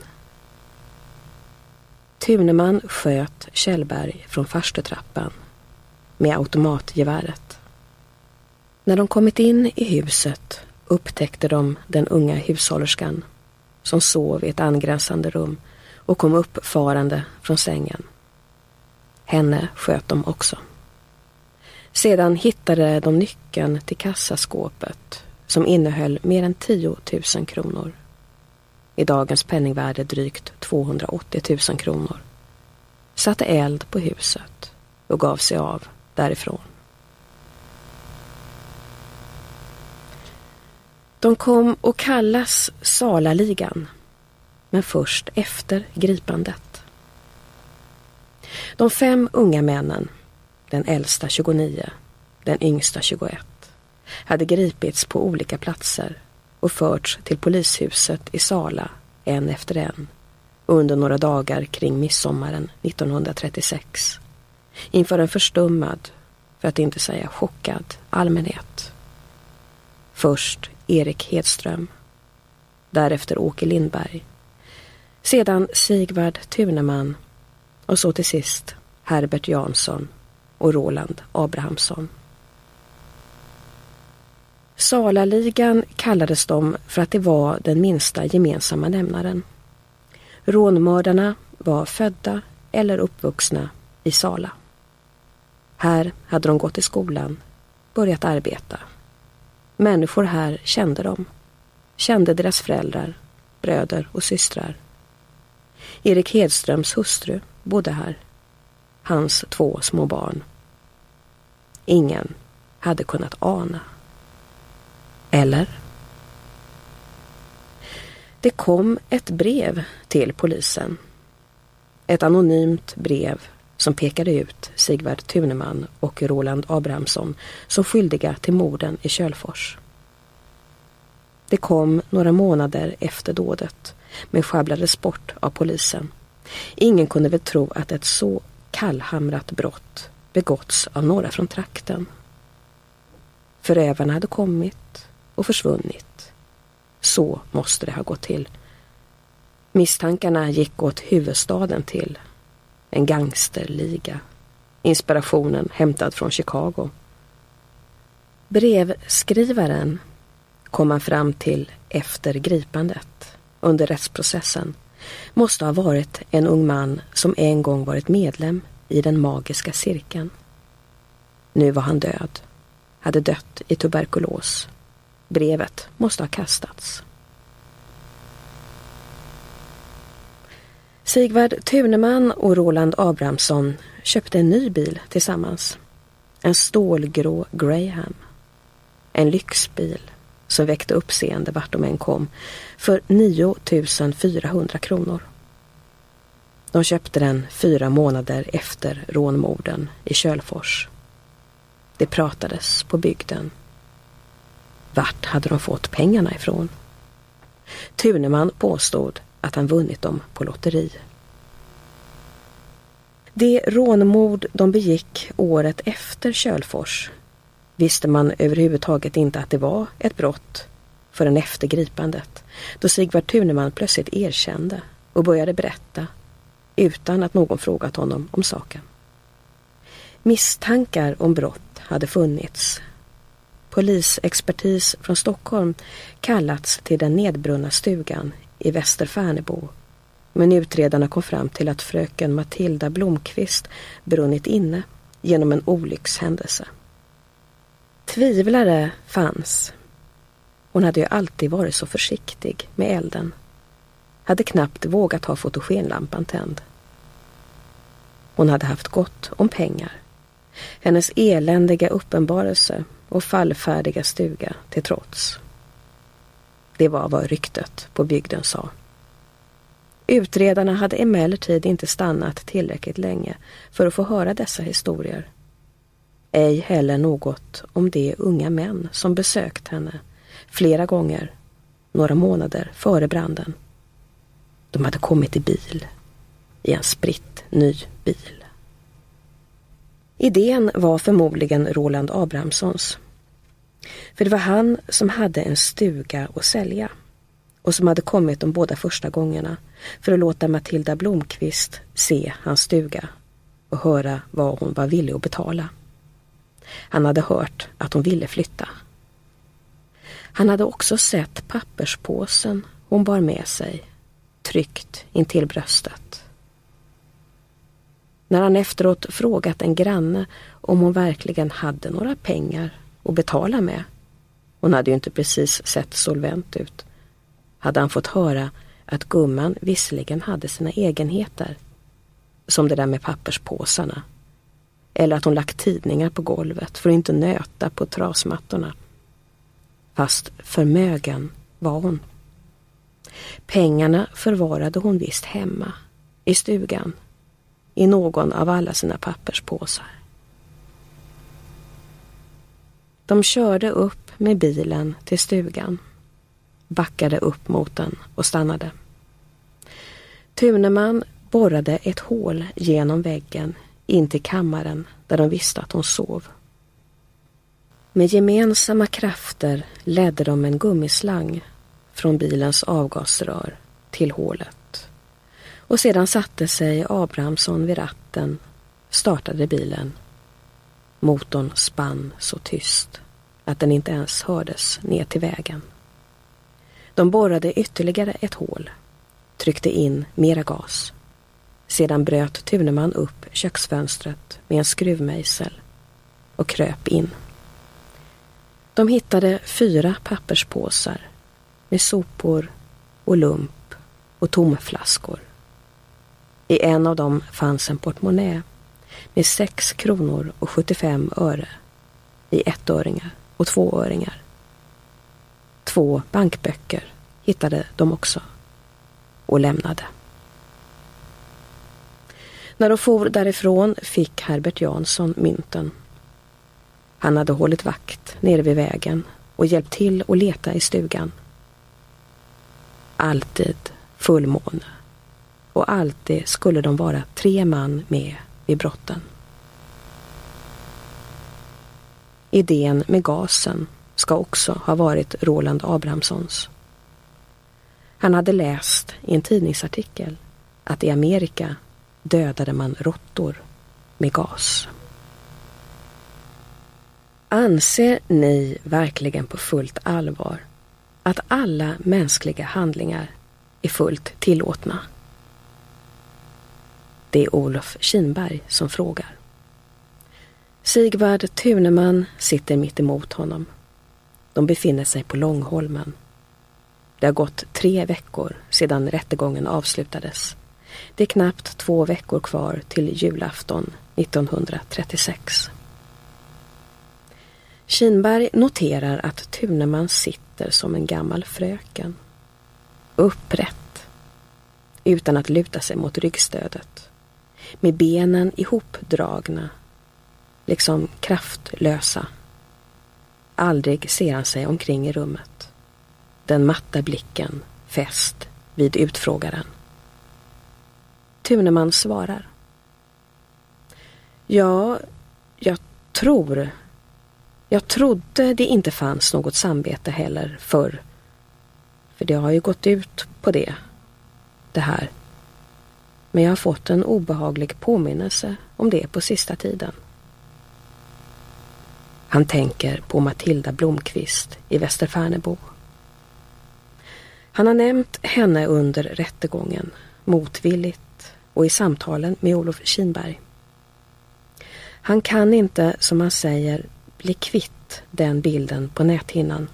Tuneman sköt Kjellberg från farstutrappan med automatgeväret. När de kommit in i huset upptäckte de den unga hushållerskan som sov i ett angränsande rum och kom upp farande från sängen. Henne sköt de också. Sedan hittade de nyckeln till kassaskåpet som innehöll mer än 10 000 kronor. I dagens penningvärde drygt 280 000 kronor. Satte eld på huset och gav sig av därifrån. De kom att kallas Salaligan, men först efter gripandet. De fem unga männen, den äldsta 29, den yngsta 21, hade gripits på olika platser och förts till polishuset i Sala en efter en under några dagar kring midsommaren 1936 inför en förstummad, för att inte säga chockad, allmänhet. Först Erik Hedström. Därefter Åke Lindberg. Sedan Sigvard Tuneman och så till sist Herbert Jansson och Roland Abrahamsson. Salaligan kallades de för att det var den minsta gemensamma nämnaren. Rånmördarna var födda eller uppvuxna i Sala. Här hade de gått i skolan, börjat arbeta. Människor här kände dem. Kände deras föräldrar, bröder och systrar. Erik Hedströms hustru bodde här. Hans två små barn. Ingen hade kunnat ana. Eller? Det kom ett brev till polisen. Ett anonymt brev som pekade ut Sigvard Tuneman och Roland Abrahamsson som skyldiga till morden i Kölfors. Det kom några månader efter dådet men sjabblades bort av polisen. Ingen kunde väl tro att ett så kallhamrat brott begåtts av några från trakten. Förövarna hade kommit och försvunnit. Så måste det ha gått till. Misstankarna gick åt huvudstaden till en gangsterliga. Inspirationen hämtad från Chicago. Brevskrivaren kom man fram till efter gripandet, under rättsprocessen, måste ha varit en ung man som en gång varit medlem i den magiska cirkeln. Nu var han död, hade dött i tuberkulos. Brevet måste ha kastats. Sigvard Tuneman och Roland Abrahamsson köpte en ny bil tillsammans. En stålgrå Graham. En lyxbil som väckte uppseende vart de än kom för 9 400 kronor. De köpte den fyra månader efter rånmorden i Kölfors. Det pratades på bygden. Vart hade de fått pengarna ifrån? Tuneman påstod att han vunnit dem på lotteri. Det rånmord de begick året efter Kölfors visste man överhuvudtaget inte att det var ett brott förrän efter gripandet då Sigvard Tuneman plötsligt erkände och började berätta utan att någon frågat honom om saken. Misstankar om brott hade funnits. Polisexpertis från Stockholm kallats till den nedbrunna stugan i Västerfärnebo. Men utredarna kom fram till att fröken Matilda Blomqvist brunnit inne genom en olyckshändelse. Tvivlare fanns. Hon hade ju alltid varit så försiktig med elden. Hade knappt vågat ha fotogenlampan tänd. Hon hade haft gott om pengar. Hennes eländiga uppenbarelse och fallfärdiga stuga till trots. Det var vad ryktet på bygden sa. Utredarna hade emellertid inte stannat tillräckligt länge för att få höra dessa historier. Ej heller något om de unga män som besökt henne flera gånger några månader före branden. De hade kommit i bil, i en spritt ny bil. Idén var förmodligen Roland Abrahamssons. För det var han som hade en stuga att sälja och som hade kommit de båda första gångerna för att låta Matilda Blomqvist se hans stuga och höra vad hon var villig att betala. Han hade hört att hon ville flytta. Han hade också sett papperspåsen hon bar med sig, tryckt intill bröstet. När han efteråt frågat en granne om hon verkligen hade några pengar att betala med, hon hade ju inte precis sett solvent ut, hade han fått höra att gumman visserligen hade sina egenheter, som det där med papperspåsarna, eller att hon lagt tidningar på golvet för att inte nöta på trasmattorna. Fast förmögen var hon. Pengarna förvarade hon visst hemma, i stugan, i någon av alla sina papperspåsar. De körde upp med bilen till stugan, backade upp mot den och stannade. Tuneman borrade ett hål genom väggen in till kammaren där de visste att hon sov. Med gemensamma krafter ledde de en gummislang från bilens avgasrör till hålet. Och sedan satte sig Abrahamsson vid ratten, startade bilen. Motorn spann så tyst att den inte ens hördes ner till vägen. De borrade ytterligare ett hål, tryckte in mera gas. Sedan bröt Tuneman upp köksfönstret med en skruvmejsel och kröp in. De hittade fyra papperspåsar med sopor och lump och tomflaskor. I en av dem fanns en portmonnä med sex kronor och 75 öre i ettöringar och tvåöringar. Två bankböcker hittade de också och lämnade. När de for därifrån fick Herbert Jansson mynten. Han hade hållit vakt nere vid vägen och hjälpt till att leta i stugan. Alltid fullmåne och alltid skulle de vara tre man med vid brotten. Idén med gasen ska också ha varit Roland Abrahamssons. Han hade läst i en tidningsartikel att i Amerika dödade man råttor med gas. Anser ni verkligen på fullt allvar att alla mänskliga handlingar är fullt tillåtna? Det är Olof Kinberg som frågar. Sigvard Tuneman sitter mitt emot honom. De befinner sig på Långholmen. Det har gått tre veckor sedan rättegången avslutades. Det är knappt två veckor kvar till julafton 1936. Kinberg noterar att Tuneman sitter som en gammal fröken. Upprätt. Utan att luta sig mot ryggstödet. Med benen ihopdragna. Liksom kraftlösa. Aldrig ser han sig omkring i rummet. Den matta blicken fäst vid utfrågaren. Tuneman svarar. Ja, jag tror... Jag trodde det inte fanns något samvete heller förr. För det har ju gått ut på det, det här. Men jag har fått en obehaglig påminnelse om det på sista tiden. Han tänker på Matilda Blomqvist i Västerfärnebo. Han har nämnt henne under rättegången, motvilligt och i samtalen med Olof Kinberg. Han kan inte, som han säger, bli kvitt den bilden på näthinnan.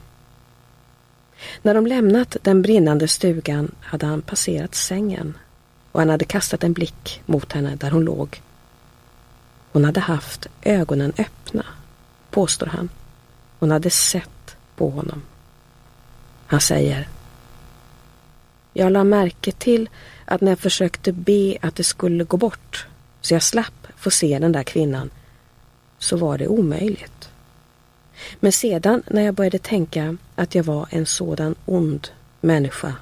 När de lämnat den brinnande stugan hade han passerat sängen och han hade kastat en blick mot henne där hon låg. Hon hade haft ögonen öppna, påstår han. Hon hade sett på honom. Han säger Jag la märke till att när jag försökte be att det skulle gå bort så jag slapp få se den där kvinnan så var det omöjligt. Men sedan när jag började tänka att jag var en sådan ond människa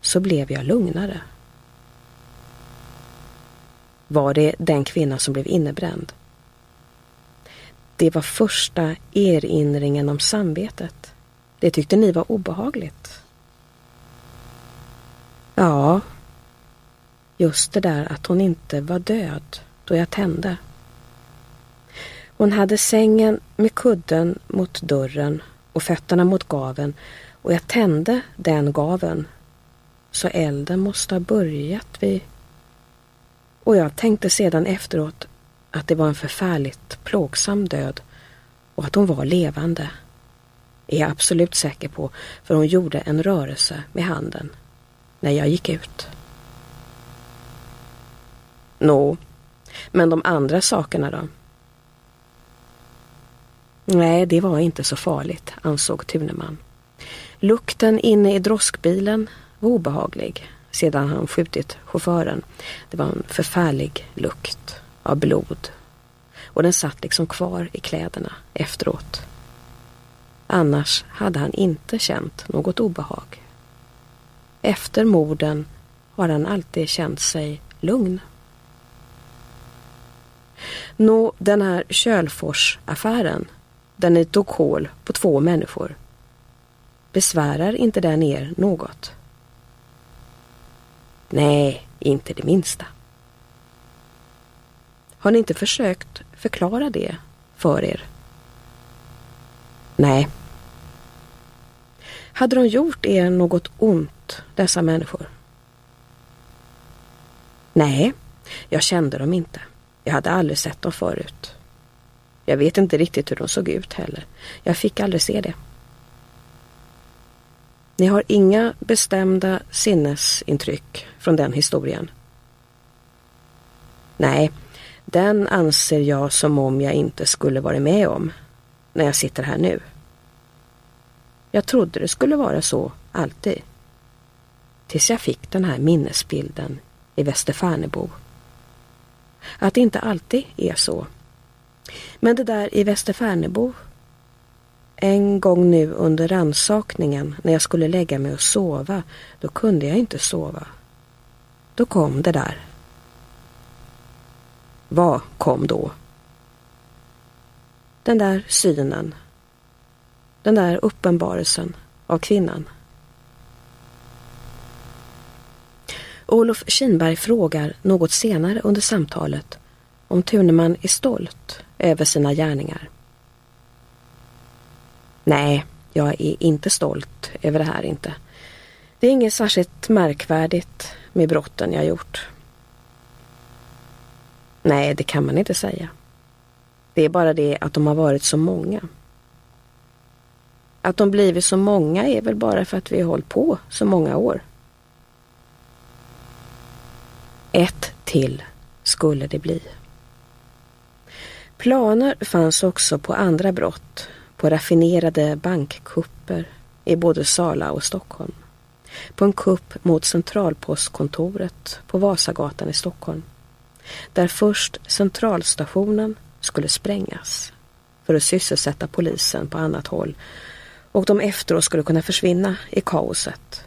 så blev jag lugnare. Var det den kvinna som blev innebränd? Det var första erinringen om samvetet. Det tyckte ni var obehagligt. Ja, just det där att hon inte var död då jag tände. Hon hade sängen med kudden mot dörren och fötterna mot gaven och jag tände den gaven. Så elden måste ha börjat vid... Och jag tänkte sedan efteråt att det var en förfärligt plågsam död och att hon var levande. Är jag absolut säker på för hon gjorde en rörelse med handen när jag gick ut. Nå, men de andra sakerna då? Nej, det var inte så farligt, ansåg Tuneman. Lukten inne i droskbilen var obehaglig sedan han skjutit chauffören. Det var en förfärlig lukt av blod och den satt liksom kvar i kläderna efteråt. Annars hade han inte känt något obehag. Efter morden har han alltid känt sig lugn. Nå, den här Kölfors-affären där ni tog hål på två människor. Besvärar inte den er något? Nej, inte det minsta. Har ni inte försökt förklara det för er? Nej. Hade de gjort er något ont, dessa människor? Nej, jag kände dem inte. Jag hade aldrig sett dem förut. Jag vet inte riktigt hur de såg ut heller. Jag fick aldrig se det. Ni har inga bestämda sinnesintryck från den historien? Nej, den anser jag som om jag inte skulle varit med om när jag sitter här nu. Jag trodde det skulle vara så alltid. Tills jag fick den här minnesbilden i Västerfärnebo. Att det inte alltid är så. Men det där i Västerfärnebo. En gång nu under ransakningen när jag skulle lägga mig och sova, då kunde jag inte sova. Då kom det där. Vad kom då? Den där synen. Den där uppenbarelsen av kvinnan. Olof Kinberg frågar något senare under samtalet om Tuneman är stolt över sina gärningar. Nej, jag är inte stolt över det här inte. Det är inget särskilt märkvärdigt med brotten jag gjort. Nej, det kan man inte säga. Det är bara det att de har varit så många. Att de blivit så många är väl bara för att vi har hållit på så många år. Ett till skulle det bli. Planer fanns också på andra brott, på raffinerade bankkupper i både Sala och Stockholm. På en kupp mot centralpostkontoret på Vasagatan i Stockholm. Där först centralstationen skulle sprängas för att sysselsätta polisen på annat håll och de efteråt skulle kunna försvinna i kaoset.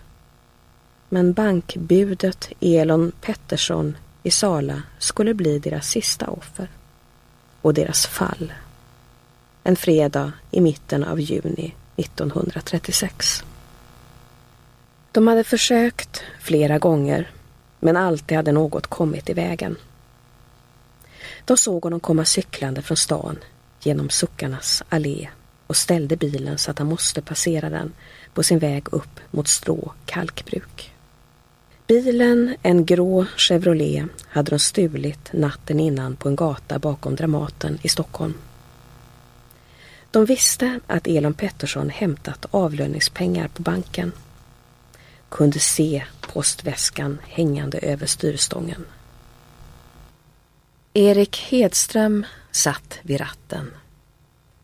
Men bankbudet Elon Pettersson i Sala skulle bli deras sista offer och deras fall. En fredag i mitten av juni 1936. De hade försökt flera gånger men alltid hade något kommit i vägen. De såg honom komma cyklande från stan genom Suckarnas allé och ställde bilen så att han måste passera den på sin väg upp mot Strå kalkbruk. Bilen, en grå Chevrolet, hade de stulit natten innan på en gata bakom Dramaten i Stockholm. De visste att Elon Pettersson hämtat avlöningspengar på banken. Kunde se postväskan hängande över styrstången. Erik Hedström satt vid ratten.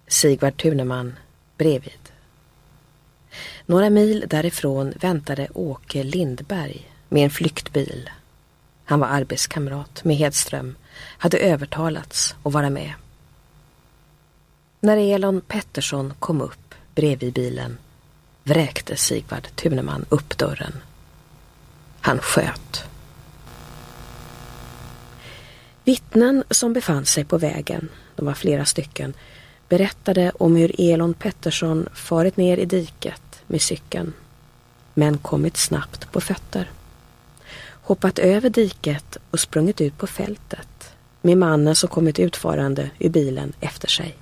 Sigvard Tuneman bredvid. Några mil därifrån väntade Åke Lindberg med en flyktbil. Han var arbetskamrat med Hedström, hade övertalats att vara med. När Elon Pettersson kom upp bredvid bilen vräkte Sigvard Tuneman upp dörren. Han sköt. Vittnen som befann sig på vägen, de var flera stycken, berättade om hur Elon Pettersson farit ner i diket med cykeln, men kommit snabbt på fötter. Hoppat över diket och sprungit ut på fältet med mannen som kommit utfarande ur bilen efter sig.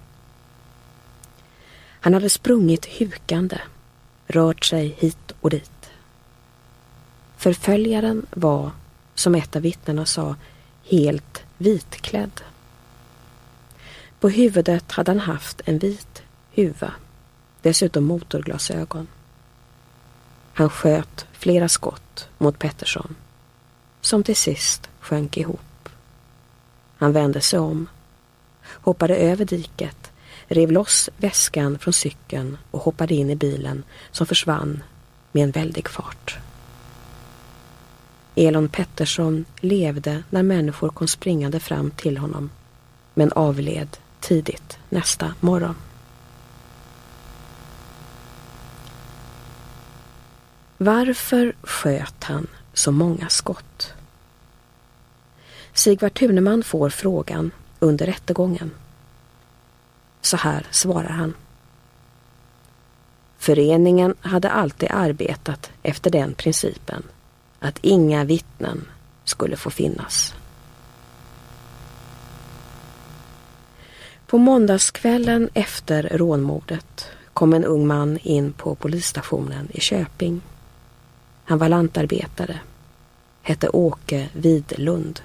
Han hade sprungit hukande, rört sig hit och dit. Förföljaren var, som ett av vittnena sa, helt vitklädd. På huvudet hade han haft en vit huva, dessutom motorglasögon. Han sköt flera skott mot Pettersson, som till sist sjönk ihop. Han vände sig om, hoppade över diket, rev loss väskan från cykeln och hoppade in i bilen som försvann med en väldig fart. Elon Pettersson levde när människor kom springande fram till honom men avled tidigt nästa morgon. Varför sköt han så många skott? Sigvard Thuneman får frågan under rättegången. Så här svarar han. Föreningen hade alltid arbetat efter den principen att inga vittnen skulle få finnas. På måndagskvällen efter rånmordet kom en ung man in på polisstationen i Köping. Han var lantarbetare, hette Åke Widlund.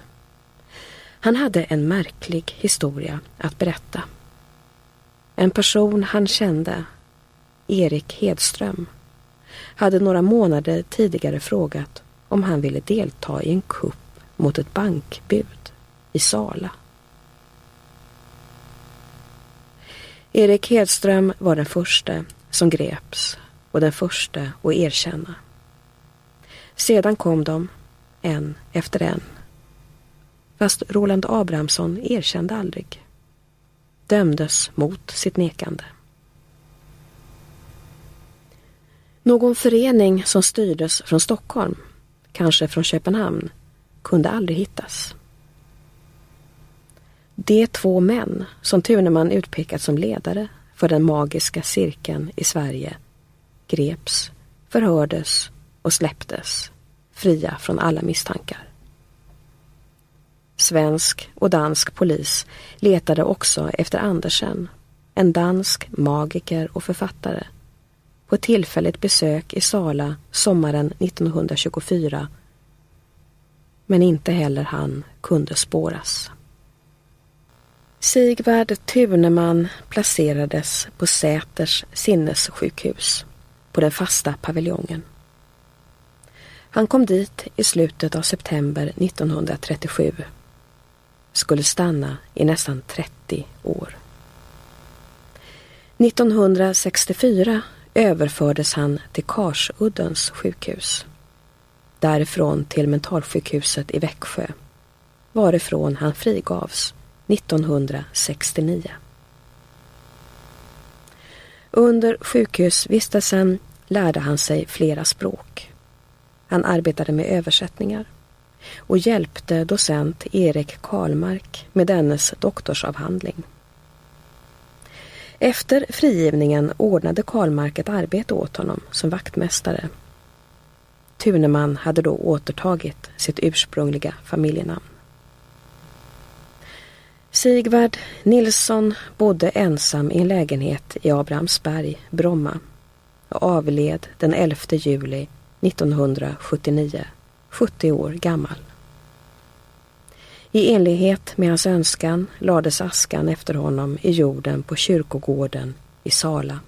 Han hade en märklig historia att berätta. En person han kände, Erik Hedström, hade några månader tidigare frågat om han ville delta i en kupp mot ett bankbud i Sala. Erik Hedström var den första som greps och den första att erkänna. Sedan kom de, en efter en. Fast Roland Abrahamsson erkände aldrig. Dömdes mot sitt nekande. Någon förening som styrdes från Stockholm, kanske från Köpenhamn, kunde aldrig hittas. De två män som Tuneman utpekat som ledare för den magiska cirkeln i Sverige greps, förhördes och släpptes, fria från alla misstankar. Svensk och dansk polis letade också efter Andersen, en dansk magiker och författare, på ett tillfälligt besök i Sala sommaren 1924. Men inte heller han kunde spåras. Sigvard Tuneman placerades på Säters sinnessjukhus på den fasta paviljongen. Han kom dit i slutet av september 1937. Skulle stanna i nästan 30 år. 1964 överfördes han till Karsuddens sjukhus. Därifrån till mentalsjukhuset i Växjö, varifrån han frigavs 1969. Under sjukhusvistelsen lärde han sig flera språk. Han arbetade med översättningar och hjälpte docent Erik Karlmark med dennes doktorsavhandling. Efter frigivningen ordnade Karlmark ett arbete åt honom som vaktmästare. Tuneman hade då återtagit sitt ursprungliga familjenamn. Sigvard Nilsson bodde ensam i en lägenhet i Abrahamsberg, Bromma och avled den 11 juli 1979, 70 år gammal. I enlighet med hans önskan lades askan efter honom i jorden på kyrkogården i Sala.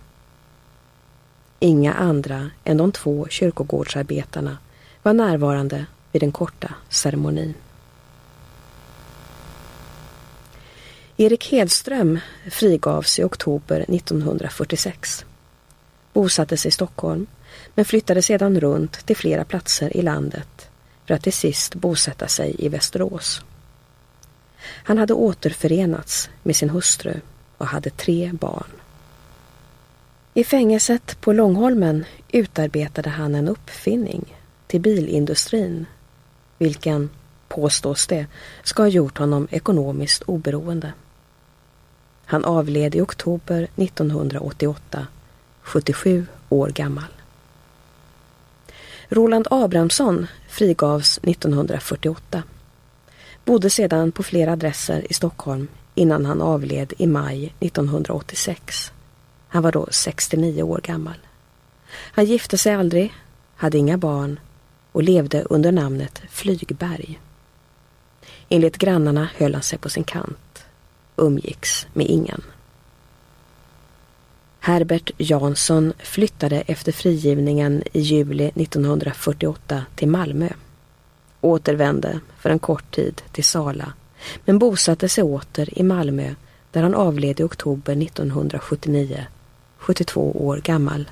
Inga andra än de två kyrkogårdsarbetarna var närvarande vid den korta ceremonin. Erik Hedström frigavs i oktober 1946. Bosatte sig i Stockholm men flyttade sedan runt till flera platser i landet för att till sist bosätta sig i Västerås. Han hade återförenats med sin hustru och hade tre barn. I fängelset på Långholmen utarbetade han en uppfinning till bilindustrin, vilken, påstås det, ska ha gjort honom ekonomiskt oberoende. Han avled i oktober 1988, 77 år gammal. Roland Abrahamsson frigavs 1948. Bodde sedan på flera adresser i Stockholm innan han avled i maj 1986. Han var då 69 år gammal. Han gifte sig aldrig, hade inga barn och levde under namnet Flygberg. Enligt grannarna höll han sig på sin kant, umgicks med ingen. Herbert Jansson flyttade efter frigivningen i juli 1948 till Malmö. Återvände för en kort tid till Sala men bosatte sig åter i Malmö där han avled i oktober 1979, 72 år gammal.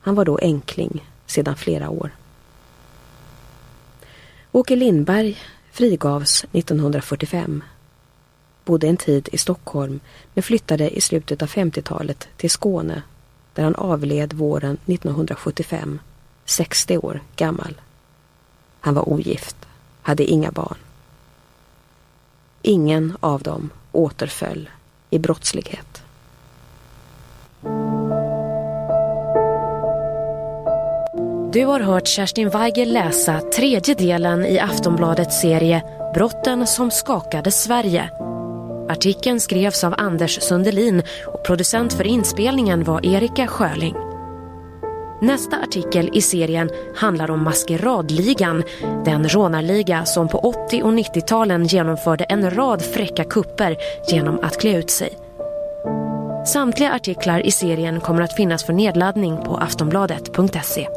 Han var då enkling sedan flera år. Åke Lindberg frigavs 1945 bodde en tid i Stockholm men flyttade i slutet av 50-talet till Skåne där han avled våren 1975, 60 år gammal. Han var ogift, hade inga barn. Ingen av dem återföll i brottslighet. Du har hört Kerstin Weigel läsa tredje delen i Aftonbladets serie Brotten som skakade Sverige Artikeln skrevs av Anders Sundelin och producent för inspelningen var Erika Sjöling. Nästa artikel i serien handlar om Maskeradligan, den rånarliga som på 80 och 90-talen genomförde en rad fräcka kupper genom att klä ut sig. Samtliga artiklar i serien kommer att finnas för nedladdning på aftonbladet.se.